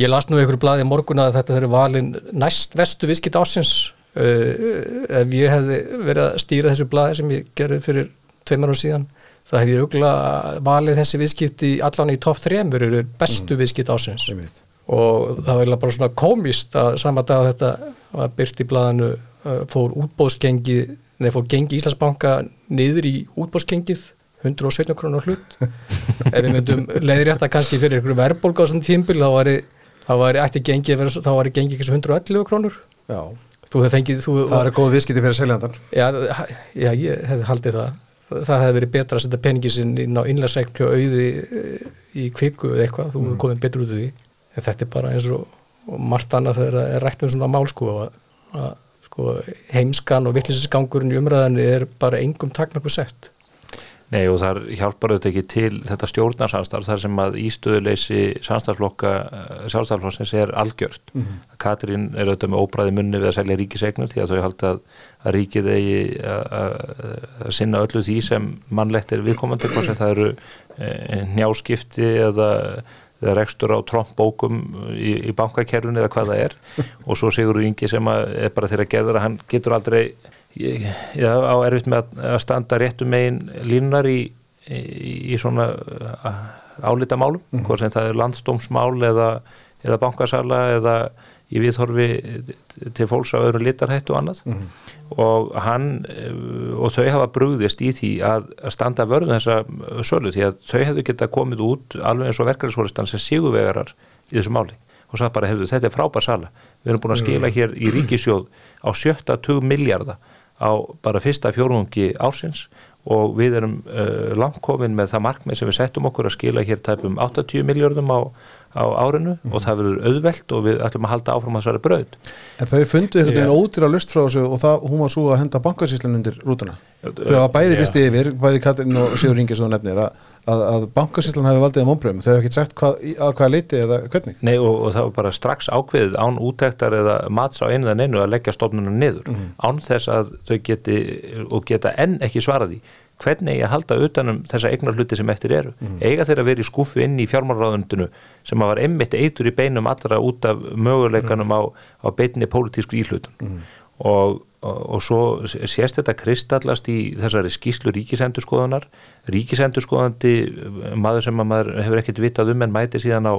Ég las nú einhverju blæði morgun að þetta eru valin næst vestu viðskipt ásins. Uh, ef ég hefði verið að stýra þessu blæði sem ég gerði fyrir tveimar ára síðan, það hefði ég auðvitað valið þessi viðskipt í allan í topp þrejum verið bestu mm. viðskipt ásins. Og það var bara svona komist að sama dag að þetta var byrt í blæðinu uh, fór útbóðsgengi, neða fór gengi Íslandsbanka niður í útbóðsgengið 117 krónur hlut. *laughs* Ef við myndum leiðri þetta kannski fyrir einhverju verðbólk á þessum tímbil þá væri, þá væri ekki gengið þá væri gengið ekki svo 111 krónur. Já, fengið, þú, það er góð viðskipti fyrir seljandan já, já, ég hefði haldið það. Það hefði verið betra að setja peningið sinn inn á innlægsreiklu og auði eh, í kviku eða eitthvað, þú mm. komið betur út af því. En þetta er bara eins og, og margt annað þegar það er rætt með svona mál sko að, að sko, heimskan og vittlisesgangurinn í umræðinni er bara engum takmörku sett Nei og þar hjálpar þetta ekki til þetta stjórnarsamstarf þar sem að ístöðuleysi samstarflokka sjálfstæðarflossins er algjört. Mm -hmm. Katrín er auðvitað með óbræði munni við að selja ríkisegnur því að þau halda að, að ríkið eigi að sinna öllu því sem mannlegt er viðkomandi hvort sem það eru e, njáskipti eða eða rekstur á trombókum í, í bankakerfinu eða hvað það er *laughs* og svo Sigur Ingi sem er bara þeirra gerður að hann getur aldrei ég, já, á erfitt með að standa réttum megin línunar í, í, í svona álita málum, mm. hvort sem það er landstómsmál eða, eða bankasala eða í viðhorfi til fólks á öðru litarhættu og annað mm. og hann og þau hafa brúðist í því að standa vörðum þessa sölu því að þau hefðu geta komið út alveg eins og verkefælisvoristan sem síguvegarar í þessu máli og það bara hefðu þetta er frábær sala við erum búin að skila mm. hér í ríkisjóð á 70 miljardar á bara fyrsta fjórungi ársins og við erum uh, langkomin með það markmið sem við settum okkur að skila hér tæpum 80 miljardum á á árinu mm. og það verður auðvelt og við ætlum að halda áfram að svara bröð En þau fundu einhvern veginn ódýra lust frá þessu og það, hún var svo að henda bankasíslun undir rútuna. Þau hafa bæði listi yfir, bæði Katrin og Sigur Ingi sem þú nefnir að, að, að bankasíslun hafi valdið um ombröðum, þau hafa ekkert sagt hvað, að hvaða leiti eða hvernig. Nei og, og það var bara strax ákveðið án útæktar eða mats á einu eða neinu að leggja stofnunum niður. Mm. án þess að þau geti og geta enn ekki svaraði hvernig ég halda utanum þessa eignar hluti sem eftir eru. Mm. Eiga þeirra verið skuffi inn í fjármálráðundinu sem að var einmitt eitur í beinum allra út af möguleikanum mm. á, á beinni pólitísku íhlutun mm. og, og, og svo sést þetta kristallast í þessari skíslu ríkisendurskoðunar ríkisendurskoðandi maður sem maður hefur ekkert vitað um en mæti síðan á,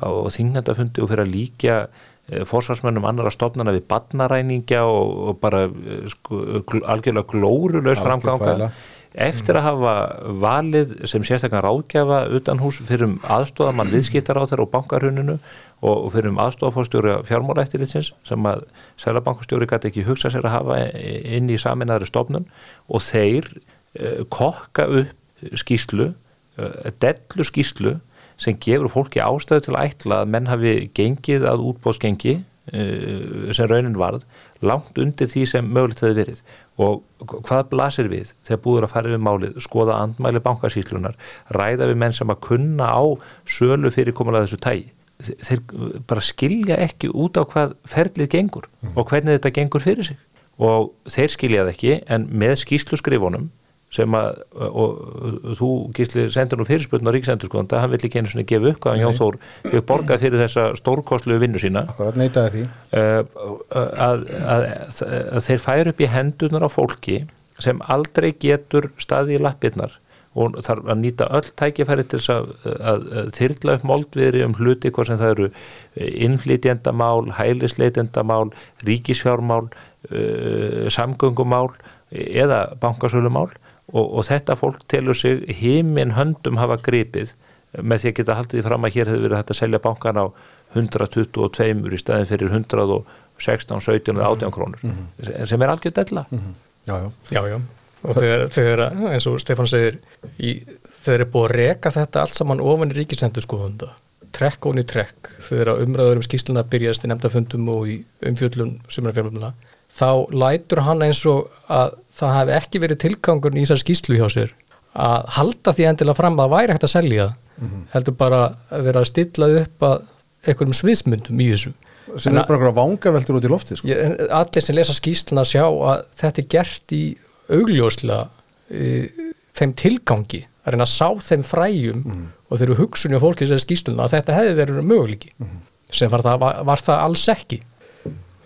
á þingnandafundi og fyrir að líka eh, fórsvarsmönnum annara stofnana við badnaræninga og, og bara eh, sko, algjörlega glórulegs framganga eftir að hafa valið sem sérstaklega ráðgjafa utan hús fyrir um aðstofamann viðskiptar á þeirra og bankarhuninu og fyrir um aðstofafórstjóri fjármálaeftirlitsins sem að selabankastjóri gæti ekki hugsa sér að hafa inn í saminæðri stofnun og þeir uh, kokka upp skýslu, uh, dellu skýslu sem gefur fólki ástæðu til að ætla að menn hafi gengið að útbóðsgengi uh, sem raunin varð langt undir því sem mögulegt hefði verið og hvað blasir við þegar búður að fara við málið, skoða andmæli bankasíslunar, ræða við menn sem að kunna á sölu fyrirkomulega þessu tægi þeir bara skilja ekki út á hvað ferlið gengur mm. og hvernig þetta gengur fyrir sig. Og þeir skiljaði ekki en með skíslu skrifunum sem að, og, og þú gísli sendur nú fyrirspöldun á Ríksendurskóðanda hann vill ekki einu svona gefa upp hvaðan Jón Þór hefur borgað fyrir þessa stórkostlu vinnu sína. Akkurat því. Uh, að, að, að þeir færu upp í hendunar á fólki sem aldrei getur staði í lappirnar og þarf að nýta öll tækifæri til þess að þyrla upp moldviðri um hluti hvað sem það eru innflytjendamál, hælisleitendamál ríkisfjármál uh, samgöngumál eða bankasölumál og, og þetta fólk telur sig heiminn höndum hafa gripið með því að geta haldið fram að hér hefur verið hægt að selja bankan á 122 í staðin fyrir 116, 17 og 18 krónur mm -hmm. sem er algjörð della mm -hmm. Já, já, já, já. og þegar, þegar eins og Stefán segir í, þeir eru búið að reka þetta allt saman ofan í ríkisendur skoðunda trekk og onni trekk þegar umræður um skýsluna byrjast í nefndafundum og í umfjöldlun sem er fjármjöluna þá lætur hann eins og að það hef ekki verið tilgangur í þessar skýslu hjá sér að halda því endilega fram að væri hægt að selja mm -hmm. heldur bara að vera að stilla upp að einhverjum sviðsmyndum í þessu sem er bara einhverja vangaveltur út í lofti sko. allir sem lesa skýsluna sjá að þetta er gert í augljóslega e, þeim tilgangi að reyna að sá þeim fræjum mm -hmm. og þeir eru hugsunni á fólki sem skýsluna að þetta hefði verið möguleiki mm -hmm. sem var það, var, var það alls ekki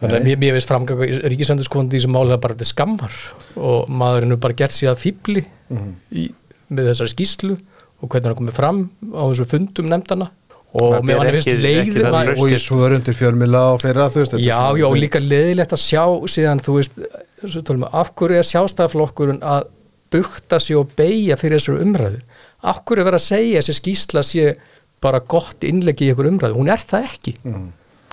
Þannig að mér, mér veist framganga í ríkisönduskóndi í þessum máli að bara þetta skammar. Og maðurinn er bara gert að fýbli mm -hmm. með þessari skýslu og hvernig hann er komið fram á þessu fundum nefndana og mér var nefnist leiðið og í svörundir fjörmila og fleira þú veist Já, já, og líka leiðilegt að sjá síðan, þú veist, af hverju er sjástaflokkurinn að bukta sig og beigja fyrir þessu umræðu? Af hverju verið að segja þessi skýsla sé bara gott innleggi í einhver umræðu, hún er það ekki. Mm -hmm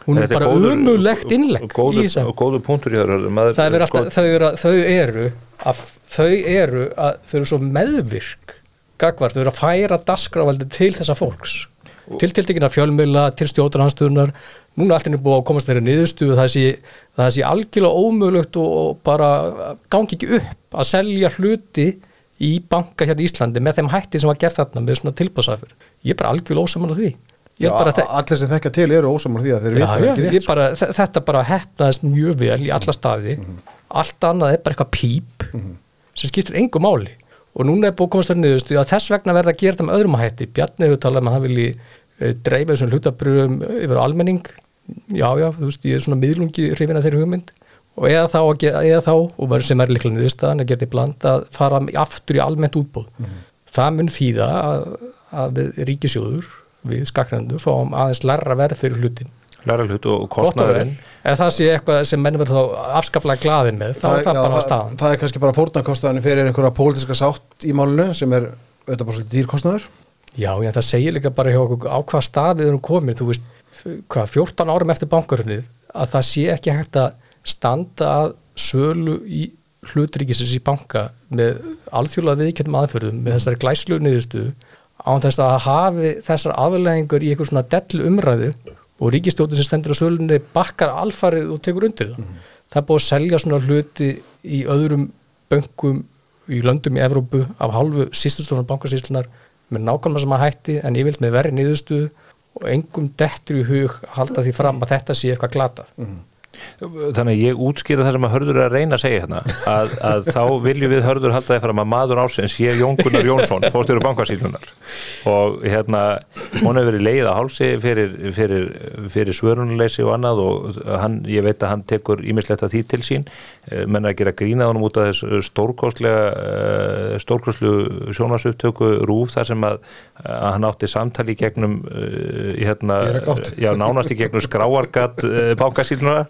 hún er bara umulegt innlegg góður, í þessum góður punktur í það sko... þau, eru, þau eru að þau eru að þau eru svo meðvirk gagvar, þau eru að færa dasgrávaldi til þessa fólks. Til tiltekina fjölmjöla, til stjóðarhansstuðunar núna allt er búið að komast þeirra niðurstu það sé, það sé algjörlega ómögulegt og bara gangi ekki upp að selja hluti í banka hérna í Íslandi með þeim hætti sem var gert þarna með svona tilbúðsafur ég er bara algjörlega ósaman á því Allir sem þekka til eru ósamar því að þeir vita já, ekki sko. bara, þe- þetta bara hefnaðist mjög vel í alla staði. Allt annað er bara eitthvað píp sem skiptir engu máli. Og núna er að þar niðurstu að þess vegna verða að gera þetta með öðrum hætti. Bjarni hefur talað um að hann vilji uh, dreifa þessum hlutabröðum yfir á almenning. Já, já, þú veist, ég er svona miðlungi hrifin að þeirri hugmynd. Og eða þá, að eða þá og verður sem er líklega niðurstaðan að geta bland að fara aftur í almennt útbúð það mun þýða að, að ríkisjóður við skakrendur fáum aðeins lærra verð fyrir hlutin læra hlut og kostnaðurinn. Ef það sé eitthvað sem menn verður þá afskaplega glaðin með, þá er það já, bara á það, staðan. það er kannski bara fórnarkostnaðin fyrir einhverja pólitíska sátt í málinu sem er auðvitað bara svolítið dýrkostnaður. Já, en það segir líka bara hjá okkur á hvað stað við erum komin, þú veist, hvað, 14 árum eftir bankaröfnið, að það sé ekki hægt að standa að sölu í hlutríkisins í banka með alþjóðlega viðkjöndum aðferðum, með þessari glæslu niðurstuðu, án þess að hafi þessar afleðingur í eitthvað svona dellu umræðu og ríkistjóttin sem stendur á sölunni bakkar alfarið og tekur undir það. Það er búið að selja svona hluti í öðrum bönkum í löndum í Evrópu af hálfu sýstustofnum bankasýslunar með nákvæmlega sem að hætti en vilt með verri niðurstuðu og engum dettur í hug að halda því fram að þetta sé eitthvað glata. Þannig að ég útskýra það sem að hörður er að reyna að segja hérna að, að þá viljum við hörður halda því fram að maður ásins sé Jón Gunnar Jónsson fórstjóru bankasýlunar og hérna hún hefur verið leið á hálsi fyrir, fyrir, fyrir svörunuleysi og annað og hann, ég veit að hann tekur ímislegt að því til sín. Menn að gera grínað honum út af þess stórkostlega stórkostlu sjónasuptöku rúf þar sem að, að hann átti samtali í gegnum uh, hérna, já, nánast í gegnum skráargat bankasýlunar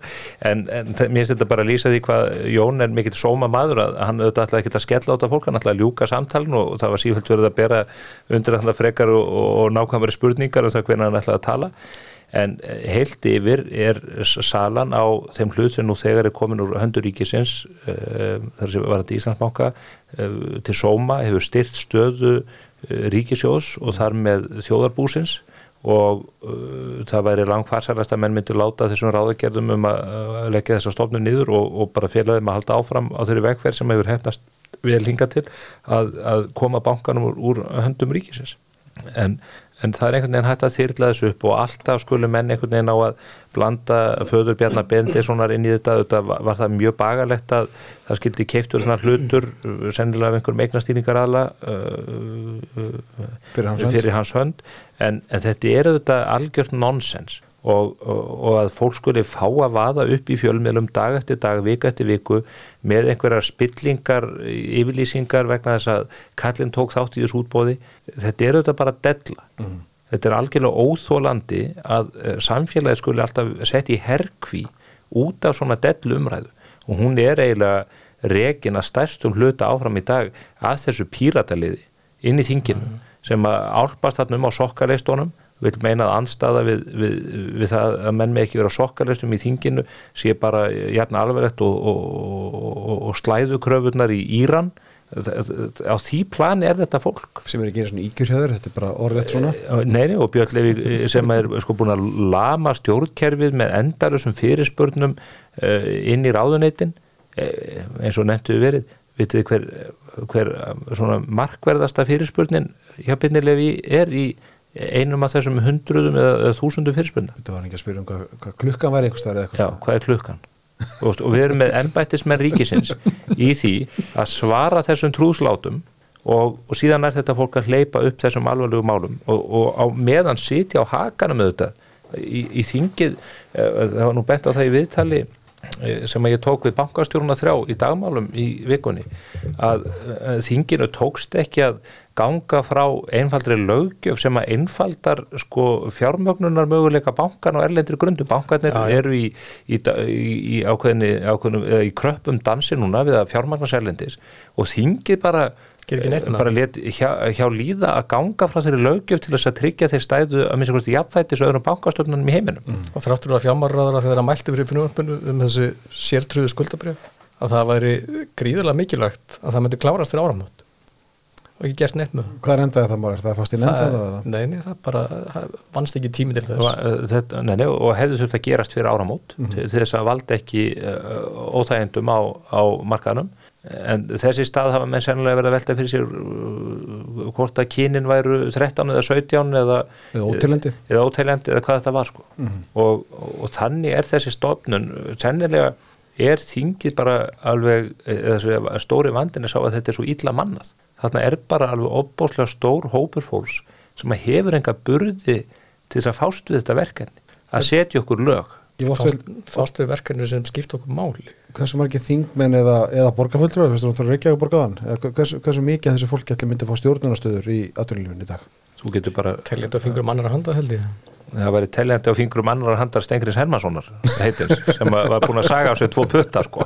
en, en mér finnst þetta bara að lýsa því hvað Jón er mikill sóma maður að hann auðvitað ætlaði ekki að skella á þetta fólk, hann ætlaði að ljúka samtalinu og það var sífælt verið að bera undir alltaf frekar og, og, og nákvæmari spurningar um það hvernig hann ætlaði að tala. En eh, heilt yfir er salan á þeim hlut sem nú þegar er komin úr hönduríkisins uh, þar sem var þetta Íslandsbanka uh, til Sóma hefur styrt stöðu ríkisjós og þar með þjóðarbúsins og uh, það væri langfarsælast að menn myndi láta þessum ráðagerðum um að uh, leggja þessa stofnu niður og, og bara félagum að halda áfram á þeirri vegferð sem hefur hefnast vel hinga til að, að koma bankanum úr, úr höndum ríkisins. En, en það er einhvern veginn hægt að þyrla þessu upp og alltaf skulle menn einhvern veginn á að blanda föður Bjarnar Bendissonar inn í þetta, þetta var, var það mjög bagalegt að það skildi keiftur svona hlutur sennilega af einhverjum eignastýringar aðla hans hönd. fyrir hans hönd en, en þetta er auðvitað algjört nonsens og, og, og að fólk skuli fá að vaða upp í fjölmiðlum dag eftir dag, vika eftir viku með einhverjar spillingar yfirlýsingar vegna þess að kallinn tók þátt í þessu útbóði þetta er auðvitað bara della. Þetta er algjörlega óþólandi að uh, samfélagi skuli alltaf setja í herkví út af svona dellu umræðu. Og hún er eiginlega rekin að stærstum hluta áfram í dag að þessu pírataliði inn í þinginu sem að álpast þarna um á sokkaleistónum vil meina að anstaða við, við, við það að menn með ekki vera á sokkaleistum í þinginu sé bara jafn alveglegt og, og, og, og slæðukröfurnar í Íran. Á því plani er þetta fólk. Sem er að gera svona ígjurhjöður, þetta er bara orðrætt svona. Nei, nei, og Björn Levi sem er sko búin að lama stjórnkerfið með endalusum fyrirspurnum inn í ráðuneytin eins og nefntu við verið vitið hver, hver svona markverðasta fyrirspurnin hjá Levi er í einum af þessum hundruðum eða, eða þúsundum fyrirspurna? Þetta var ekki að spyrja um hvað, hvað klukkan væri einhvers staðar eða eitthvað Já, hvað er klukkan? og, við erum með ennbættismenn ríkisins í því að svara þessum trúslátum og, og síðan er þetta fólk að hleypa upp þessum alvarlegu málum. Og, og á meðan sitja á hakanum auðvitað í, í þingið eh, það var nú bent á það í viðtali sem að ég tók við bankastjóruna þrjá í dagmálum í vikunni að eh, þinginu tókst ekki að ganga frá einfaldri löggjöf sem að einfaldar sko fjármögnunar möguleika bankan og erlendri grundu. Bankarnir Já, já. eru í, í, í, í eða í kröppum dansi núna við að fjármagnas erlendis og þingið bara Gerir ekki neitt með bara let hjá, hjá líða að ganga frá þeirri löggjöf til þess að tryggja þeir stæðu að minnst kosti jafnfættis öðrum bankastofnunum í heiminum. Mm. og þráttur að fjármarraðara þegar það mælti fyrir frumömpinu um þessu sértrúðu skuldabrjöf að það væri gríðarlega mikilvægt að það myndi klárast fyrir áramót og ekki gert neitt með það. hvað er endaði það maður, er það fast í nefnda það það eða? nei, nei, það bara það vannst ekki tími til þess uh, þetta, nei, nei, og hefði þurft að gerast fyrir áramót til, til þess að valda ekki uh, óþægendum á, á markaðanum en þessi stað hafa menn sennilega verið að velta fyrir sér uh, hvort að kynin væru 13 eða 17 eða Eða óteljandi. eða, óteljandi, eða hvað þetta var sko. og, og þannig er þessi stofnun sennilega er þingið bara alveg eða stóri vandin er sá að þetta er svo illa mannað þarna er bara alveg opbóslega stór hópur fólks sem að hefur enga burði til þess að fást við þetta verkefni að setja okkur lög fást, fást við verkefni sem skipt okkur máli hversu margir þingmenn eða, eða borgarfulltrúar, finnst þú að Reykjavík borgaðan? Eða hversu, hversu mikið af þessu fólki ætli myndi að fá stjórnunastöður í atvinnulífinu í dag? þú getur bara, teljandi á fingur mannar að handa held ég það væri teljandi á fingrum annar handar Stengris Hermanssonar heitins, sem að var búin að saga á sig tvo putta sko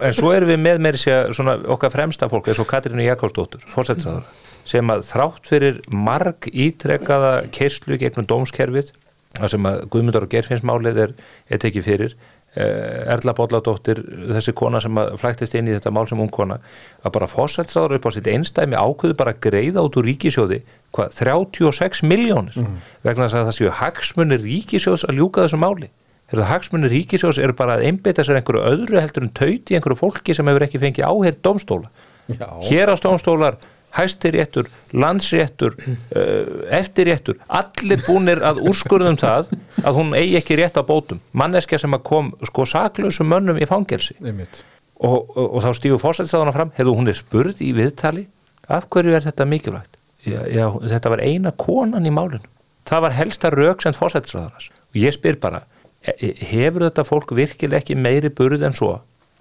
en svo erum við með meiri sér svona okkar fremsta fólk eins og Katrínu Jakobsdóttur, fórsetsaður sem að þrátt fyrir marg ítrekkaða kerslu gegnum dómskerfið þar sem að Guðmundar og Gerfinnsmálið er, er tekið fyrir eh, Erla Bolladóttir, þessi kona sem flæktist inn í þetta mál sem ung kona að bara fórsetsaður upp á sitt einstæmi ákveðu bara greiða út úr ríkisjóði hvað, 36 miljónir vegna þess að það séu hagsmunir ríkisjóðs að ljúka þessu máli Þegar hagsmunir ríkisjós eru bara að einbeita sér einhverju öðru heldur en tauti einhverju fólki sem hefur ekki fengið áherð dómstóla. Já. Hæstiréttur, landsréttur, uh, eftirréttur, allir búnir að úrskurðum það að hún eigi ekki rétt á bótum. Manneskja sem að kom sko saklausum mönnum í fangelsi og, og, og þá stífu fórsættisáðana fram, hefðu hún er spurð í viðtali, af hverju er þetta mikilvægt? Já, já, þetta var eina konan í málinu. Það var helsta rauk sem fórsættisáðanas. Og ég spyr bara, e- hefur þetta fólk virkilega ekki meiri burð en svo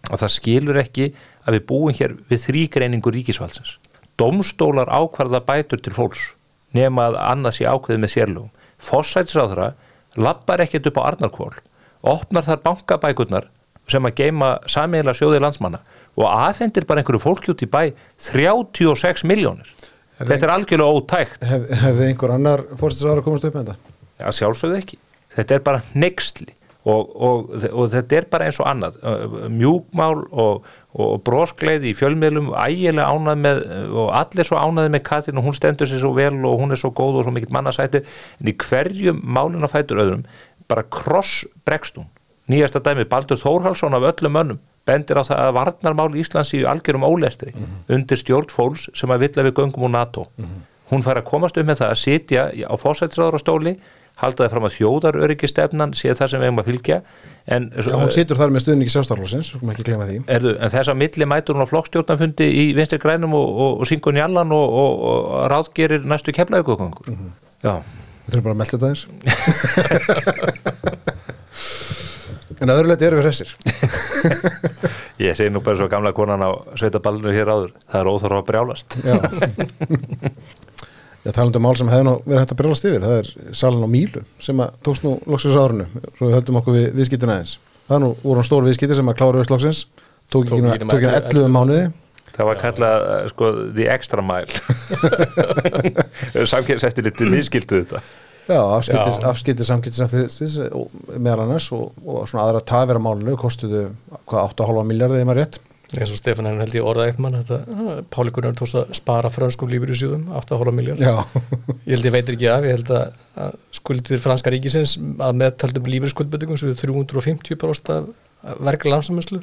að það skilur ekki að við búum hér við þrýgreiningu ríkisvaldsins. Dómstólar ákvarða bætur til fólks nema að annað sé ákveðið með sérlugum. Fossætisráðra lappar ekkert upp á Arnarkvól, opnar þar bankabækurnar sem að geima sameiginlega sjóðið landsmanna og aðfendir bara einhverju fólki út í bæ 36 miljónir. Þetta er algjörlega ótækt. Hef, hefði einhver annar fórstinsraður komast upp með þetta? að sjálfsögðu ekki þetta er bara neyksli og, og, og þetta er bara eins og annað. Mjúkmál og, og broskleið í fjölmiðlum ægilega ánað með og allir svo ánaði með Katrin og hún stendur sér svo vel og hún er svo góð og svo mikill mannasættir. En í hverjum málun að fætur öðrum bara kross bregst hún. Nýjasta dæmi Baldur Þórhalsson af öllum mönnum bendir á það að varnarmál Íslands í algjörum ólestri undir stjórn fólks sem að vill að við göngum úr NATO. Hún fær að komast um með það að sitja á fósætsráðarastóli halda það fram að þjóðaröryggistefnan sé það sem við eigum að fylgja en, Já, hún situr þar með stuðningi sjálfstaflósins, skulum ekki gleyma því. erðu, en þess að milli mætur hún á flokkstjórnafundi í vinstri grænum og, og, og syngur njallan og, og, og ráðgerir næstu keflaugökungur mm -hmm. Já, Við þurfum bara að melda þetta eins. *laughs* en að öðru leiti eru við hressir. *laughs* ég segi nú bara svo gamla konan á sveitaballinu hér áður það er óþarf að brjálast Já. *laughs* Já, talandi um mál sem hefði nú verið hægt að brjálast yfir, það er salin á Mílu sem að tókst nú loksins á árinu, svo við höldum okkur við viðskiptina aðeins. Það nú voru hann stór viðskipti sem að klára við loksins, tók ekki ekki 11 11 mánuði. Það var kallað, eh, sko, the extra mile *laughs* Samkjæðseftir litið miskildu þetta Já, afskiptis, Já. afskiptis samskiptis eftir meðal annars og, og svona aðra tafir á málinu kostuðu hvað 8,5 miljardi eða maður rétt. Eins og Stefán hennar held ég orðað eitt mann ah, Páli Gunnar tókst að spara frönskum lífur í sjúðum 8,5 miljard Já, ég held ég veitir ekki af, ég held að, að skuldir franska ríkisins að meðtaldum lífur skuldbötingum svo 350% af verkla landsamönslu.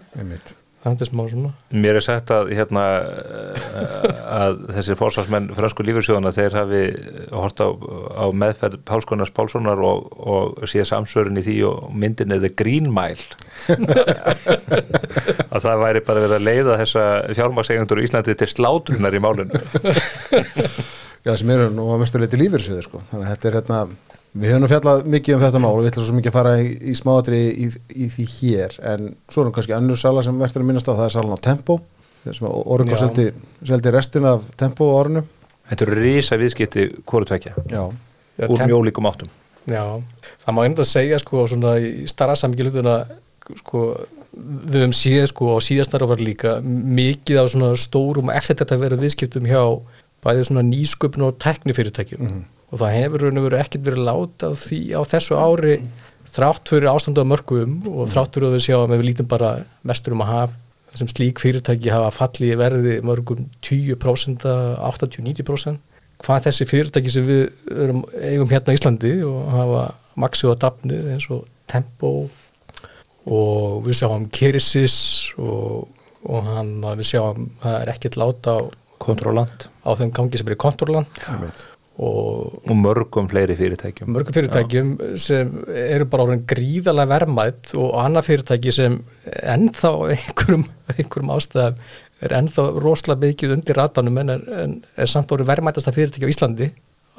Það er smá svona. Mér er sagt að, hérna, eh, að þessir fórsvarsmenn fransku lífursjóðana þeir hafi hort á, á meðferð Pálskonars Pálssonar og, og sé samsörun í því og myndin eða Green Mile. *laughs* Að það væri bara verið að leiða þessa fjármagseigandur í Íslandi til slátrunar í málinu. Já, sem eru nú að mestu leiti lífyrsviði sko. Þannig að þetta er hérna, við höfum fjallað mikið um þetta mál og við ætlum svo mikið að fara í, í smáatri í, í því hér en svo er nú kannski önnur sala sem verður að minnast á, það er salan á Tempo sem Orungo Já. seldi, seldi restin af Tempo á árinu. Þetta eru rísa viðskipti hvort tvekja Já, úr temp- mjólíkum áttum. Já, það má einnig að segja sko svona í starra samgilutuna sko við höfum séð sko á síðastnara var líka mikið á svona stórum eftir þetta verið viðskiptum hjá bæði svona nýsköpun og teknifyrirtækjum og það hefur raun og veru ekkert verið láta því á þessu ári þrátt fyrir ástandu á mörgum og þrátt fyrir að við sjá að við lítum bara mestur um að hafa sem slík fyrirtæki hafa fallið í verði mörgum 10%, 80-90% hvað þessi fyrirtæki sem við erum, eigum hérna á Íslandi og hafa maxið á dafnið eins og Tempo og við sjáum Kirisis og, og hann, við sjáum það er ekkert láta á, Kontrollant á þeim gangi sem er í Konturland Einmitt. Og og mörgum fleiri fyrirtækjum. Mörgum fyrirtækjum sem eru bara orðin gríðarlega verðmætt og annað fyrirtæki sem ennþá einhverjum, einhverjum ástæðum er ennþá rosalega mikið undir ratanum en er, en er samt orðin verðmættasta fyrirtæki á Íslandi,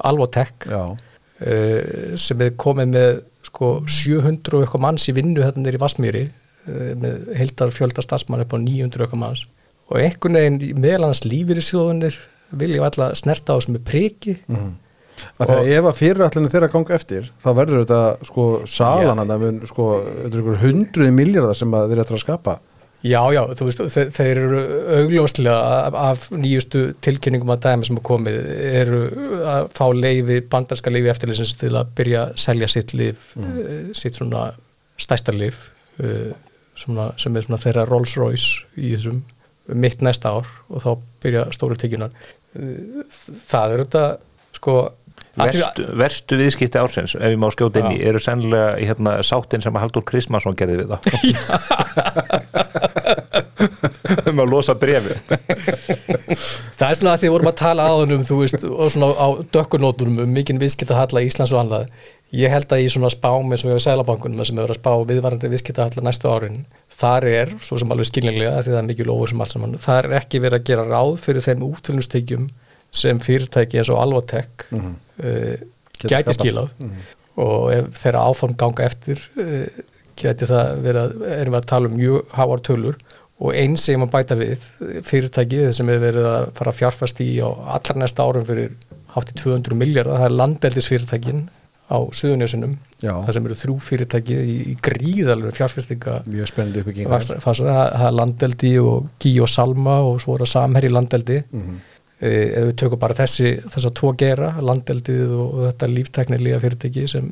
Alvotech Já, uh, sem er komið með sko 700 og eitthvað manns í vinnu hérna nýri Vasmýri uh, með heildar fjölda stafsmann upp á 900 og eitthvað manns. Og einhvern veginn meðal hans lífir vilja alltaf snerta á þessu með priki. Að þegar ef að fyrirætlinu þeirra ganga eftir þá verður þetta sko salan að það mun sko, hundruði miljardar sem þeir ætla að skapa. Já, já, þú veist, þe þeir eru augljóslega af, af nýjustu tilkynningum að dæmi sem er komið eru að fá leifi, bandarska leifi eftirleysins til að byrja að selja sitt lif, mm. sitt svona stærsta lif uh, svona, sem er svona þeirra Rolls Royce í þessum mitt næsta ár og þá byrja stóru tekjunar það er þetta sko að að- Verstu, verstu viðskipti ársins, ef ég má skjóta inn í, eru sennilega í hérna, sáttin sem að Haldur Kristmansson gerði við það *laughs* um að losa brefi Það er svona að því vorum að tala á hennum þú veist, og svona á dökkunótunum um mikinn viðskiptahalla í Íslands og annað ég held að í svona spám eins og á Sælabankunum sem hefur að spá viðvarandi viðskiptahalla næstu árin þar er, svo sem alveg skiljanlega því það er mikil óvur sem allt saman, þar er ekki verið að gera ráð fyrir þeim útfylgumstekjum sem fyrirtæki eins og Alvatek mm -hmm. uh, Geta gæti skilað. Og ef þeirra áform ganga eftir uh, geti það verið að erum við að tala um mjög háar tölur. Og eins sem að bæta við fyrirtæki sem er verið að fara að fjárfast í á allar næsta árum fyrir hátt í 200 miljardar, það er landeldisfyrirtækin á Suðunjösunum Já. það sem eru þrjú fyrirtæki í, í gríðalur fjárfestinga mjög spennandi uppbygging fasa, fasa, það, er landeldi og Gí og Salma og svo er það samherri landeldi. Mhm. eh, ef við tökum bara þessi þess að tvo gera, landeldið og, og þetta líftæknilega fyrirtæki sem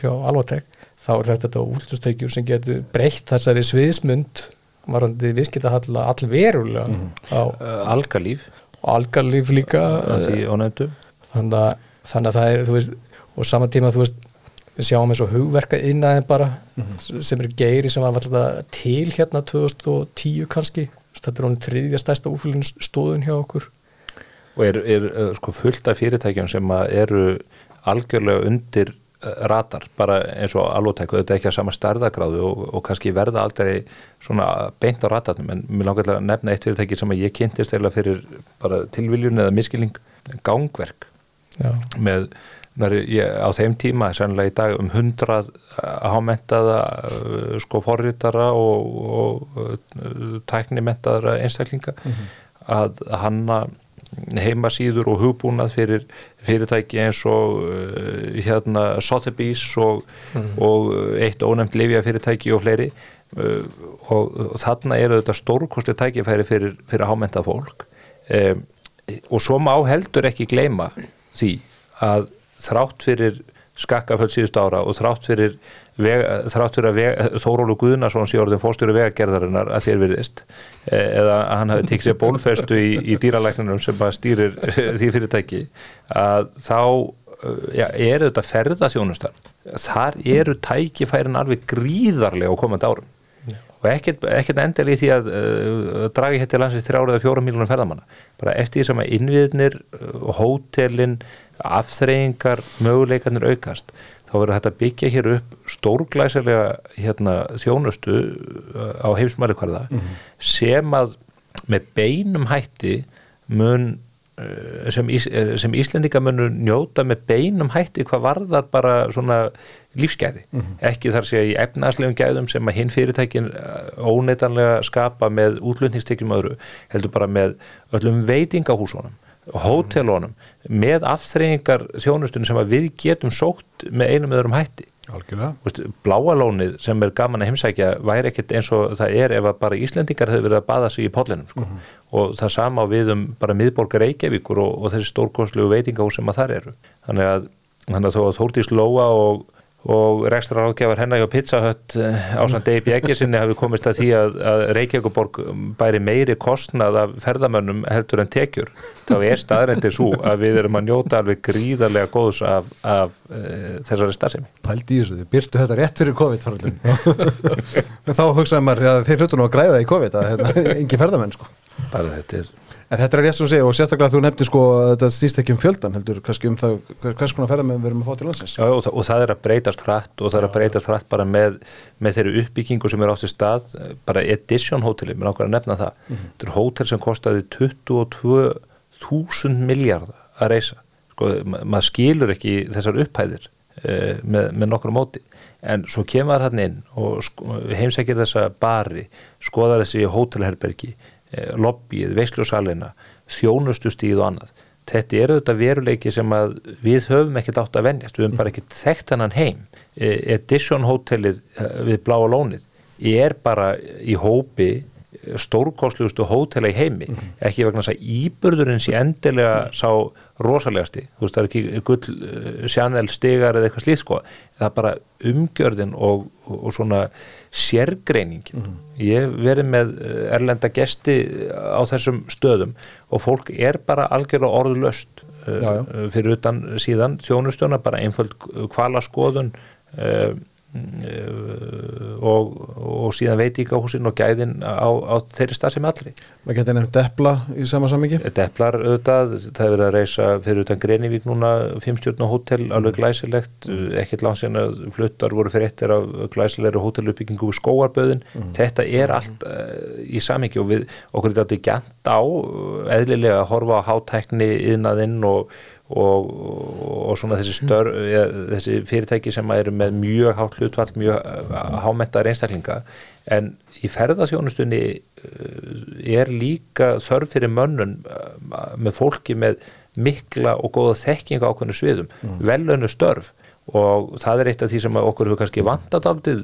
hjá Alvatek, þá er þetta þetta últustekjur sem getur breytt þessari sviðsmund varandi viðskiptahalla allverulega á uh, Algalíf, algarlíf líka að, þannig að það er þú veist, og saman tíma þú veist við sjáum eins og hugverka innaðin bara sem er geiri sem var alltaf til hérna 2010 kannski. Þetta er honum þriðja stærsta úfylginstóðun hjá okkur. Og er, er uh, sko fullt af fyrirtækjum sem eru algjörlega undir uh, radar, bara eins og alvotæk þetta er ekki að sama stærðagráðu og, og kannski verða aldrei svona beint á radarnum, en mér langar að nefna eitt fyrirtæki sem ég kynntist eða fyrir bara tilviljun eða miskilning gangverk. Já, með ég, á þeim tíma, sannlega í dag um hundrað hámentaða uh, sko forritara og, og uh, tæknimentaðara einstaklinga að hanna heimasíður og hugbúnað fyrir fyrirtæki eins og hérna Sotheby's og, og eitt ónefnt lifja fyrirtæki og fleiri og, og þarna eru þetta stórkosti tækifæri fyrir, fyrir hámenta fólk. Um, og svo má heldur ekki gleyma því að þrátt fyrir skakkaföld síðust ára og þrátt fyrir, veg, þrátt fyrir að veg, Þórólu Guðnarsson sé orðin fórstjóri vegagerðarinnar að þér virðist eh, eða að hann hafi tekið sér bólfestu í, í dýralæknunum sem stýrir *laughs* því fyrirtæki að þá eh, já, er þetta ferðasjónustan þar eru tækifærin alveg gríðarlega á komandi árum. Og ekkert, ekkert endel í því að uh, dragi hér til landsins þrjára eða fjóra miljónum ferðamanna. Bara eftir því sem að innviðnir uh, hótelin, afþreyingar möguleikarnir aukast þá verður þetta byggja hér upp stórglæsilega hérna, þjónustu uh, á heimsmælikvarða sem að með beinum hætti mun uh, sem, ís, eh, sem Íslendinga munur njóta með beinum hætti hvað varðar bara svona lífsgæði. Ekki þar sé í efnaðslegum gæðum sem að hinn fyrirtækin óneitanlega skapa með útlutningstekjum öðru heldur bara með öllum veitingahúsunum hótelunum með afþreyingar þjónustunum sem við getum sótt með einum öðrum hætti. Vist, bláalónið sem er gaman að heimsækja væri ekkert eins og það er ef að bara Íslendingar hefur verið að baða sig í pollinum sko. og það sama við um bara miðborgar Reykjavíkur og, og þessi stórkostlegu veitingahús sem að þar eru. Þannig að, þannig að þó að Þórdís Lóa og, og rekstra ráðgjafar hennar hjá Pizza Hut á samt Dave Bjeggersinni hafi komist að því að, að Reykjavíkuborg bæri meiri kostnað af ferðamönnum heldur en tekjur. Þá er staðrendir svo að við erum að njóta alveg gríðarlega góðs af, af e, þessari starfsemi. Pældi í þessu, þið byrtu þetta rétt fyrir COVID *laughs* þá hugsaði maður að þeir hlutu nú að græða í COVID að þetta er engi ferðamenn sko. Bara þetta er En þetta er rétt sem þú segir og sérstaklega þú nefnir sko að þetta stýst ekki um fjöldan heldur kannski um það hvers konar ferðamenn við erum að fá til landsins. Já og, og það er að breytast hratt og það er að breytast hratt bara með, með þeirri uppbyggingu sem er átt í stað bara Edition hóteli, mér ákveður að nefna það mm -hmm. þetta er hótel sem kostiði 22.000 miljard að reysa, sko ma maður skilur ekki þessar upphæðir uh, með, með nokkru móti en svo kemur það hann inn og sko, heimsækir þessa bari, skoðar þessi hótelherbergi lobbyið, veislusalina þjónustustíð og annað. Þetta er auðvitað veruleiki sem að við höfum ekkert átt að venjast, við höfum bara ekkert þekkt hann heim, eh, Edition hótelið eh, við Bláa Lónið er bara í hópi stórkostlugustu hótela í heimi. -hmm. ekki vegna þess að íbörðurinn sé endilega sá rosalegasti. Þú veist það er ekki gull sjanel stegar eða eitthvað slíð sko. Það er bara umgjörðin og, og, og svona sérgreiningin. Mm -hmm. Ég verið með eh, erlenda gesti á þessum stöðum og fólk er bara algjörlega orðlöst já, já. Eh, fyrir utan síðan þjónustjóna bara einföld kvalaskoðun uh, og, og síðan veitíkahúsin og gæðin á, á þeirri stað sem allri. Maður getur nefnt Depla í sama samingi Deplar auðvitað, það hefur verið að reysa fyrir utan Grenivík núna, fimmstjórn og hótel alveg glæsilegt, ekkert langt síðan að fluttar voru fyrir eittir af glæsilegri hóteluppbyggingu við skóarböðin mm. þetta er allt uh, í samingi og við, okkur er þetta gænt á eðlilega að horfa á hátækni innaðinn og Og, og svona þessi, stör, þessi fyrirtæki sem eru með mjög hátt hlutvall, mjög eh, hámentaðar einstaklinga. En í ferðasjónustunni eh, er líka þörf fyrir mönnun eh, með fólki með mikla og góða þekking á okkurnu sviðum, mm. velönu störf. Og það er eitt af því sem okkur hefur kannski vantat aldrei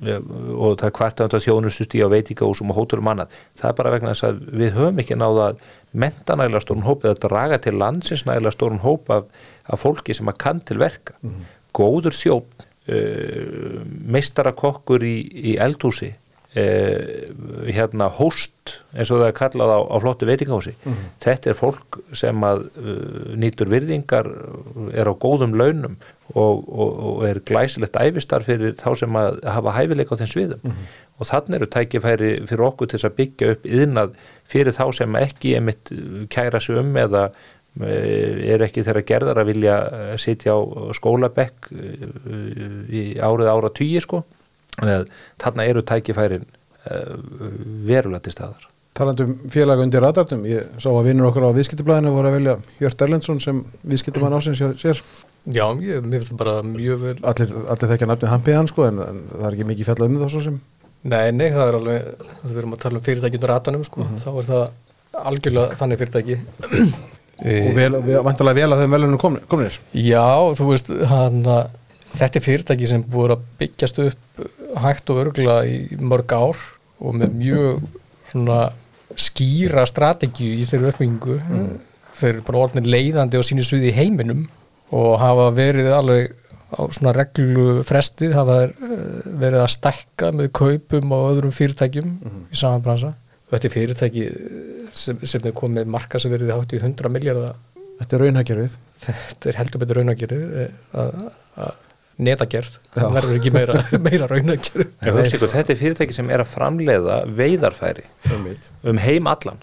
og það er hvert að það þjónustust í á veitíkahúsum og hóturum annað, það er bara vegna þess að við höfum ekki náða að menta nægilega stórun hóp eða draga til landsins nægilega stórun hóp af, af fólki sem að kann til verka mm -hmm. góður þjótt uh, meistarakokkur í, í eldhúsi uh, hérna hóst eins og það er kallað á, á flottu veitingahúsi mm -hmm. þetta er fólk sem að uh, nýtur virðingar er á góðum launum og, og, og er glæsilegt æfistar fyrir þá sem að hafa hæfileika á þeim sviðum. Mm -hmm og þannig eru tækifæri fyrir okkur til að byggja upp yðnað fyrir þá sem ekki er mitt kæra sig um eða eh, er ekki þeirra gerðar að vilja eh, sitja á skólabekk eh, í árið ára tíu sko. Þannig eru tækifærin verulega til staðar. Talandum félag undir radartum ég sá að vinnur okkur á viðskiptublaðinu voru að velja Hjört Erlendsson sem viðskiptumann ásins sér Já, ég, mér finnst það bara mjög vel Allir, allir þekkja nafnið Hampiðan sko en, en það er ekki mikið fjallað um það svo sem Nei, nei, það er alveg, þú verðum að tala um fyrirtækjum ratanum sko, mhm. -huh. þá er það algjörlega þannig fyrirtæki Og vel, vantalega vel að þeim velunum komnir Já, þú veist, hann þetta er fyrirtæki sem búið að byggjast upp hægt og örgla í mörg ár og með mjög svona skýra strategíu í þeirra uppbyggingu mm. þeir eru bara orðin leiðandi og sínu suði í heiminum og hafa verið alveg á svona reglu frestið hafa eh, verið að stekka með kaupum og öðrum fyrirtækjum mm -hmm. í saman bransa. Þetta er fyrirtæki sem, sem er komið marka sem verið hátt í 100 miljardar Þetta er raunhagerið Þetta er heldur betur raunhagerið eh, að netagerð það verður ekki meira, *laughs* meira raunhagerið Þetta er fyrirtæki sem er að framleiða veiðarfæri um heim allan.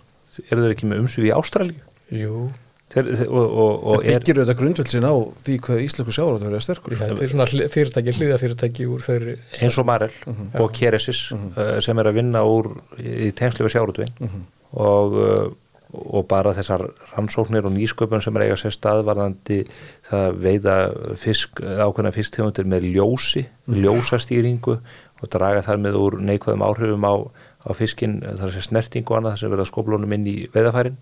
Eru þau ekki með umsug í Ástralju? Jú og, og, og það byggir auðvitað grundvöldsin á því hvað Ísleiku sjáur það er sterkur það er svona fyrirtæki, hlýðafyrirtæki þeirri... eins og Marel uh mhm. -huh. og Keresis uh mhm. -huh. uh, sem er að vinna úr í tengslu við -huh. Mhm. og, uh, og bara þessar rannsóknir og nýsköpun sem er eiga sér staðvarðandi það veiða fisk, ákveðna fisktegundir með ljósi ljósastýringu og draga þar með úr neikvæðum áhrifum á, á fiskin þar sé snerting og annað þar sem verða skoblónum inn í veiðafærin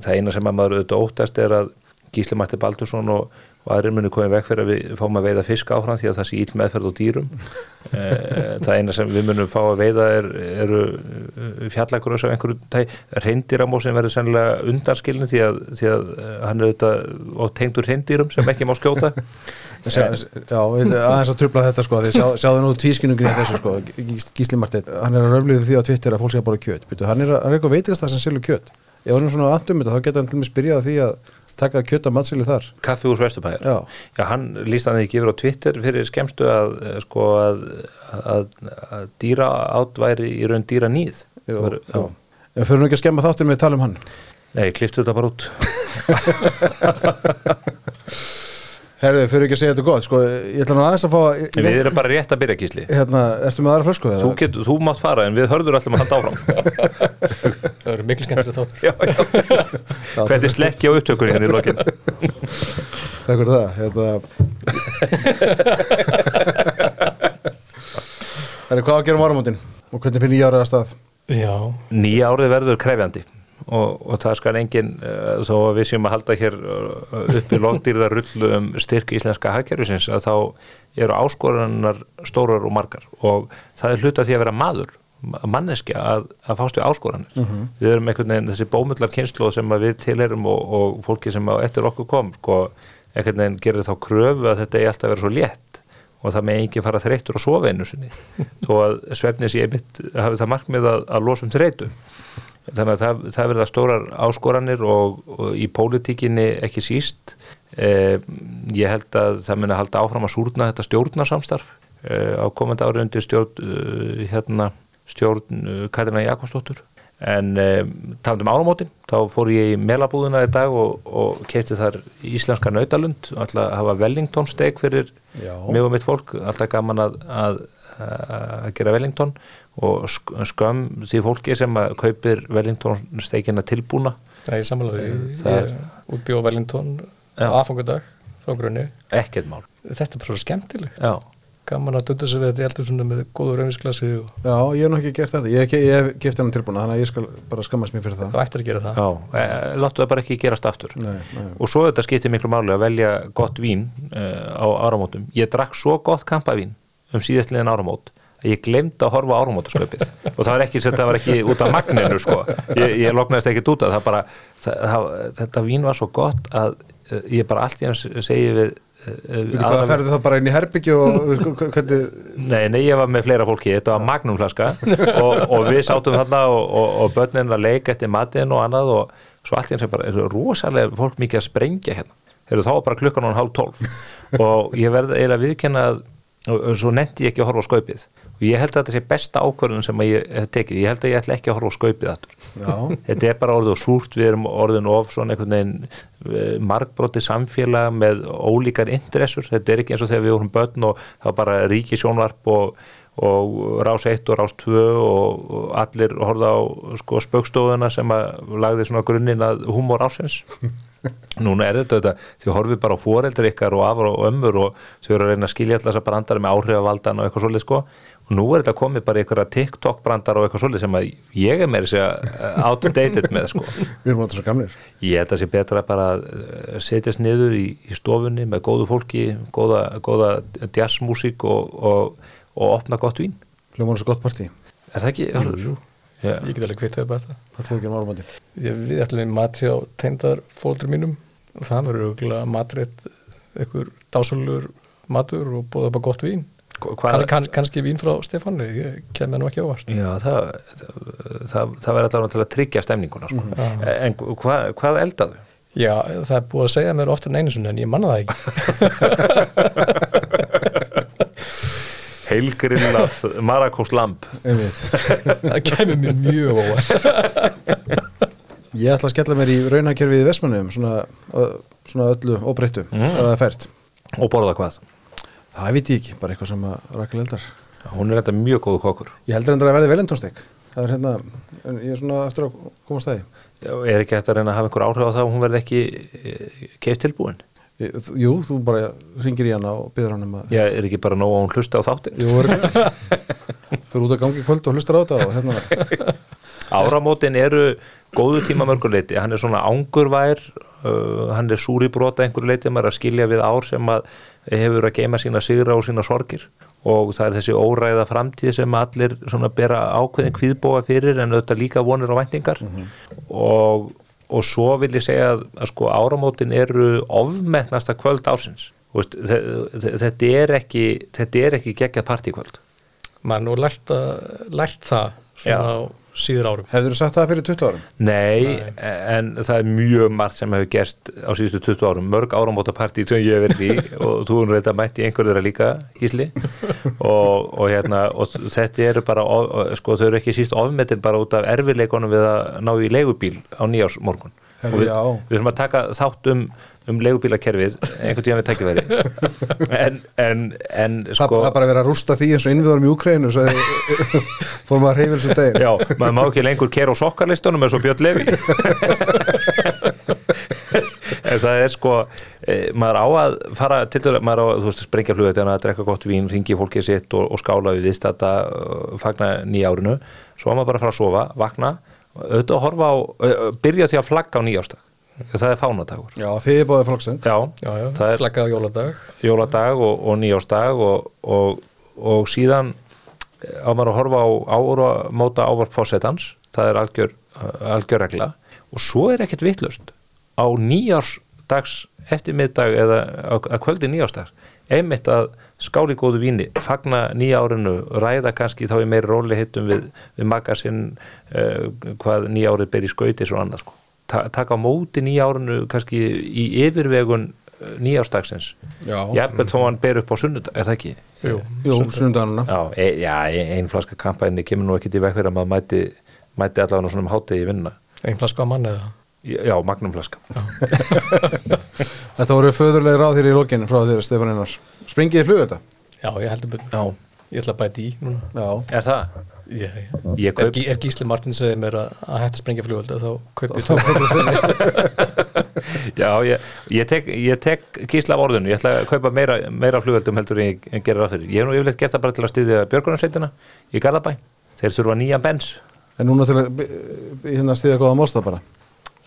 það eina sem að maður auðvitað óttast er að Gísli Matti Baldursson og og aðrir muni komið veg fyrir að við fáum að veiða fisk áfram því að það sé íll meðferð á dýrum. *laughs* Eh, það eina sem við munum fá að veiða er, eru fjallagröðs af einhverju tæ, reyndiramósin verður sennilega undanskilin því að, því að eh, hann er auðvitað og tengdur reyndýrum sem ekki má skjóta. *laughs* Já, aðeins að trubla þetta sko því sjá, sjáðu nú tvískinnungin í þessu sko Gís- Gísli Marteinn, hann er að röfliðu því á Twitter að fólk sé að bora kjöt, hann er, hann er eitthvað ef hann er svona andum þetta þá geta hann til mig spyrjað því að taka kjöt að matseli þar. Kaffi úr Vesturbæjar. Já. Já, hann líst hann ekki yfir á Twitter fyrir skemmstu að eh, sko að, að, að dýra átt væri í raun dýra nýð Jú, Var- já. En fyrir nú ekki að skemma þáttin með að tala um hann? Nei, kliftu þetta bara út *laughs* *laughs* Herðu, fyrir ekki að segja þetta gott sko, ég ætla nú aðeins að fá En Við erum bara rétt að byrja gísli Hérna, ertu með aðra flösku? eða? Þú, get, þú mátt fara en við hörður allum að halda áfram Það eru miklu skemmtilega þáttur já, já. Hvernig slekkja á upptökunni hérna í lokin Takk fyrir það hérna... Herðu, hvað á að gera um áramótin? Og hvernig fyrir nýja ára að stað? Já, Nýja árið verður krefjandi og, og það skal engin uh, þó að við séum að halda hér uh, upp í lóndýrða rullu um styrk íslenska hagkerfisins að þá eru áskoranar stórar og margar. Og það er hluta því að vera maður manneskja að, að fást við áskoranir. Við erum einhvern veginn þessi bómullar kynslu sem við tilherum og, og fólki sem á eftir okkur kom sko, einhvern veginn gerir þá kröfu að þetta er alltaf að vera svo létt og það með enginn fara þreyttur á soveinu sinni. *laughs* Þó að svefnis ég mitt hafi það markmið að, að losa um þreytu þannig að það, það verða stórar áskoranir og, og í pólitíkinni ekki síst. Eh, ég held að það muni að halda áfram að súrna þetta stjórnarsamstarf eh, á komandi ári undir stjórn eh, hérna, stjórn eh, Katrina Jakobsdóttur. En eh, talandi um áramótin þá fór ég í melabúðuna í dag og, og kefti þar íslenska nautalund. Alltaf að hafa Wellington steik fyrir Já. mig og mitt fólk, alltaf gaman að, að, að gera Wellington og sk- skömm því fólki sem að kaupir Wellington steikina tilbúna það er samanlega því. Það Ég útbjóð Wellington aðfangadag frá grunni. Ekkert mál. Þetta er bara svo skemmtilegt. Já, Gaman að dutta sér við þetta eldur svona með góður raunisklasi og Já, ég hef nú ekki gert þetta. Ég, hef- ég hef gift hennan tilbúna Þannig að ég skal bara skammast mér fyrir það. Þú ættir að gera það. Já e, láttu það bara ekki gerast aftur. Nei, nei. og svo þetta skiptir miklu máli að velja gott vín uh, á áramótum. Ég drakk svo gott kampavín um síðastliðin áramót ég glemd að horfa á áramótasköpið og það var ekki, þetta var ekki út af magninu sko. ég, ég loknaðist ekki út af það bara, það, það, þetta vín var svo gott að uh, ég bara allt í hans segi við uh, Veitu hvað, ferðu það bara inn í herbyggju og hvernig Nei, nei, ég var með fleira fólki, þetta var magnumflaska. Og, og við sátum þarna og, og, og börnin að leika eftir matinn og annað og svo allt í eins er bara, er rosalega fólk mikið að sprengja hérna. Þegar þá var bara klukkan og hálf tólf. Og ég verði eiginlega viðkenna að og, svo nefndi ég ekki að horfa á skaupið og ég held að þetta sé besta ákvörðun sem að ég hef tekið, ég held að ég ætla ekki að horfa á skaupið. Já, *laughs* Þetta er bara orðið og súrt, við erum orðin of svona einhvern veginn eh, margbrótið samfélag með ólíkar interessur, þetta er ekki eins og þegar við vorum börn og það var bara ríki sjónvarp og, og rás 1 og rás 2 og, allir horfða á sko, spöggstofuna sem að lagði svona grunninn að humor ásins *laughs* Núna er þetta þetta, þau horfið bara á foreldri ykkar og afar og ömmur og þau eru að reyna að skilja alltaf þessar brandara með áhrifavaldan og eitthvað svolítið sko nú er þetta komið bara í einhverja TikTok brandara og eitthvað svolítið sem að ég er meira að segja outdated með sko *laughs* við erum alltaf svo gamlir Ég held að sé betra bara að eh, setjast niður í, í stofunni með góðu fólki, góða, góða jazzmusík og, og, og opna gott vín. Hljóman er svo gott partí Er það ekki? Jú, jú. Já. Ég get alveg kvittað bara þetta Það um Við ætlum við mat hjá teindar fóldur mínum og það verður auðvitað matrétt einhver dásalur matur og bóða bara gott vín kann, kann, kannski vín frá Stefáni ég kem það nú ekki ávart já, það, það, það, það verður allavega til að tryggja stemninguna. Sko. En hvað, hvað eldaðu? Já, það er búið að segja mér oftar en einu sinni en ég manna það ekki *laughs* Heilgrillað Marakós lamp. Einmitt. *laughs* það kemur mér mjög óvart Ég ætla að skella mér í raunakerfið í Vestmannum svona, svona öllu óbreyttu mm. að það er fært Og borða hvað? Það veit ég ekki, bara eitthvað sem að Rakel eldar Hún er þetta mjög góðu kokkur. Ég heldur endur að verði velentónstek Það er hérna, ég er svona eftir að koma stæði Já, Er ekki hægt að reyna að hafa einhver áhrif á það og hún verði ekki keift tilbúin? Jú, þú bara ringir í hana og byður hann um að Já, er ekki bara nóg að hún hlusta á þáttin? Jú, fyrir út að gangi kvöld og hlustar á þetta og hérna *laughs* Áramótin eru góðu tíma mörguleiti, hann er svona ángurvær uh, hann er súri brota einhverju leiti maður er að skilja við ár sem að hefur að geima sína sigra og sína sorgir. Og það er þessi óræða framtíð sem allir svona bera ákveðin kvíðbóa fyrir en auðvitað líka vonir og væntingar. Og, og svo vil ég segja að, að sko áramótin eru ofmennasta kvöld ársins. Þú veist, þe- þe- þetta er ekki þetta er ekki geggjað partíkvöld maður nú lært, að, lært það svona Já. á síður árum. Hefur þú sagt það fyrir 20 árum? Nei, en það er mjög margt sem hefur gerst á síðustu 20 árum. Mörg áramóta partí sem ég hef verið í *laughs* og þú er reynda mætt í einhverju þeirra líka Gísli. Og, og, hérna, og þetta eru bara of, sko, þau eru ekki síst ofmetin bara út af erfileikonum við að ná í leigubíl á nýjársmorgun við, já. við þurfum að taka þátt um, um leigubílakerfið einhvern tíðan við tækifæri en, en, en Það, sko það er bara verið að rústa því eins og innviðarum í Ukrænu svo fórum að reyfil svo degin Já, maður má ekki lengur kera á sokkarlistunum eins og Björn Levi *laughs* en það er sko e, maður á að fara til dæla, maður á að, þú veist, sprengja flugveitjana að drekka gott vín, ringi fólkið sitt og, og skála við viðstata, uh, fagna nýja árinu svo maður bara að fara að sofa, vakna auðvitað að horfa á, uh, byrja því að flagga á nýjástag, það er fánadagur. Já, þið er báðið flokkstöng Já, já, já, það er flagga á jóladag. jóladag og, og nýjástag og, og, og síðan á maður að horfa á ára móta ávarp fósettans, það er algjör, algjör regla. Og svo er ekkert vittlust á nýjársdags eftirmiddag eða á, að kvöldi nýjársdags einmitt að skáli góðu víni fagna nýja árinu, ræða kannski þá í meiri róli hittum við, við magasinn uh, hvað nýja árið ber í skauti svo annað sko. Ta taka á móti nýja árinu kannski í yfirvegun uh, nýjárstagsins Já, jafnveg þó hann ber upp á sunnudag, er það ekki? Jú, Jú sunnundanuna Já, e, já ein flaska kampæni kemur nú ekki til fyrir að maður mæti, mæti allavega svona um hátegi í vinna ein flaska á mann eða? Já, magnumflaska *laughs* Þetta voru föðurlega ráð þér í lokinn frá þér Stefán Einar. Springiði flugvelda? já, ég heldur byrjum, Já, ég ætla að bæti í núna. Já, er það? Ég Ef, kaup, Gí- ef Gísli Martin segir mér að, að hætti sprengja flugölda þá kaupið þú já, ég, ég tek, ég tek kísla af orðinu, ég ætla að kaupa meira, meira flugveldum heldur en ég, en gerir ráð fyrir. Ég hef nú yfirleitt gert það bara til að styðja björgunarsveitina í Garðabæ, þeir þurfa nýja bens. En núna til að by- by- hérna stiða góða málstað bara?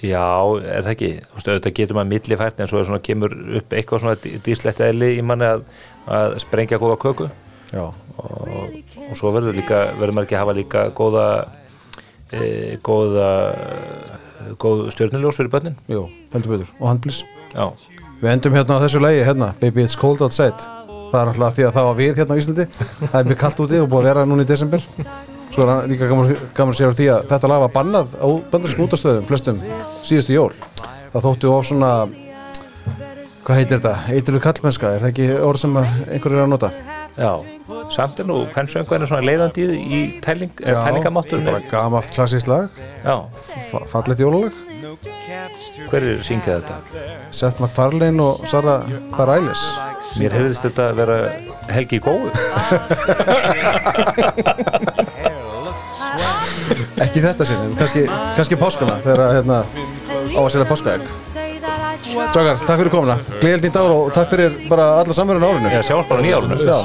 Já, er það ekki, þú veist, auðvitað getur maður millifært en svo er svona kemur upp eitthvað svona dýrslegt eðli í manni að, að sprengja góða köku Já, og, og svo verður líka verður maður ekki að hafa líka góða e, góða góð stjörnuljós fyrir börnin? Jú, heldur betur Og handblís. Já, Við endum hérna á þessu lægi, hérna Baby It's Cold Outside. Það er alltaf því að það var við hérna á Íslandi. Það er mjög kallt úti og búið að vera núna í desember. Svo er hann líka gaman, að segja því að þetta lag var bannað á bandarískum útastöðum flestum síðustu jól. Það þótti of svona Hvað heitir þetta? Eiturlu kallmennska, er það ekki orð sem einhverju er að nota? Já samt er nú pennsöngvæðinu svona leiðandi í tæling, Já, tælingamátturinn bara gamalt klassískt lag. Já, fa- Fallegt jólalag. Hver er syngið þetta? Seth MacFarlane og Sarah Bareilles. Mér hefðist þetta að vera Helgi Góu. Ekki þetta sinni, kannski, kannski páskana þegar að, hérna, á að selja páskaegg Strákar, takk fyrir komuna. Gleðild nýtt ár og takk fyrir bara alla samverðin árinu. Já, sjáumst bara nýja árunu Já,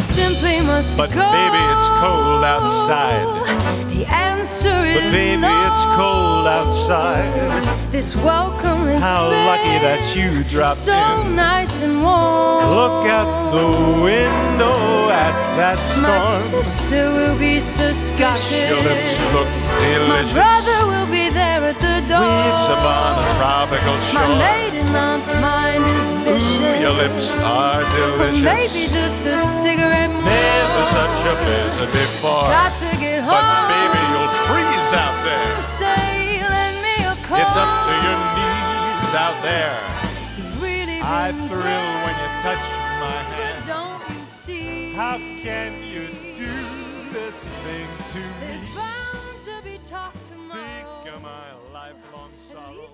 simply must But baby, it's cold outside. The But baby, no. it's cold outside. This welcome is How lucky that you dropped so in. nice and warm. Look out the window at that storm. My sister will be suspicious. Gosh, your lips look delicious. My brother will be there at the door. Waves upon a tropical My maiden aunt's mind is vicious. Ooh, your lips are Or maybe just a cigarette more. Never such a blizzard before. Got to get home. But baby, freeze out there. Say, lend me a call. It's up to your knees out there. Really I thrill when you touch my hand. don't you see? How can you do this thing to There's me? bound to be talk tomorrow. Think of my lifelong sorrow.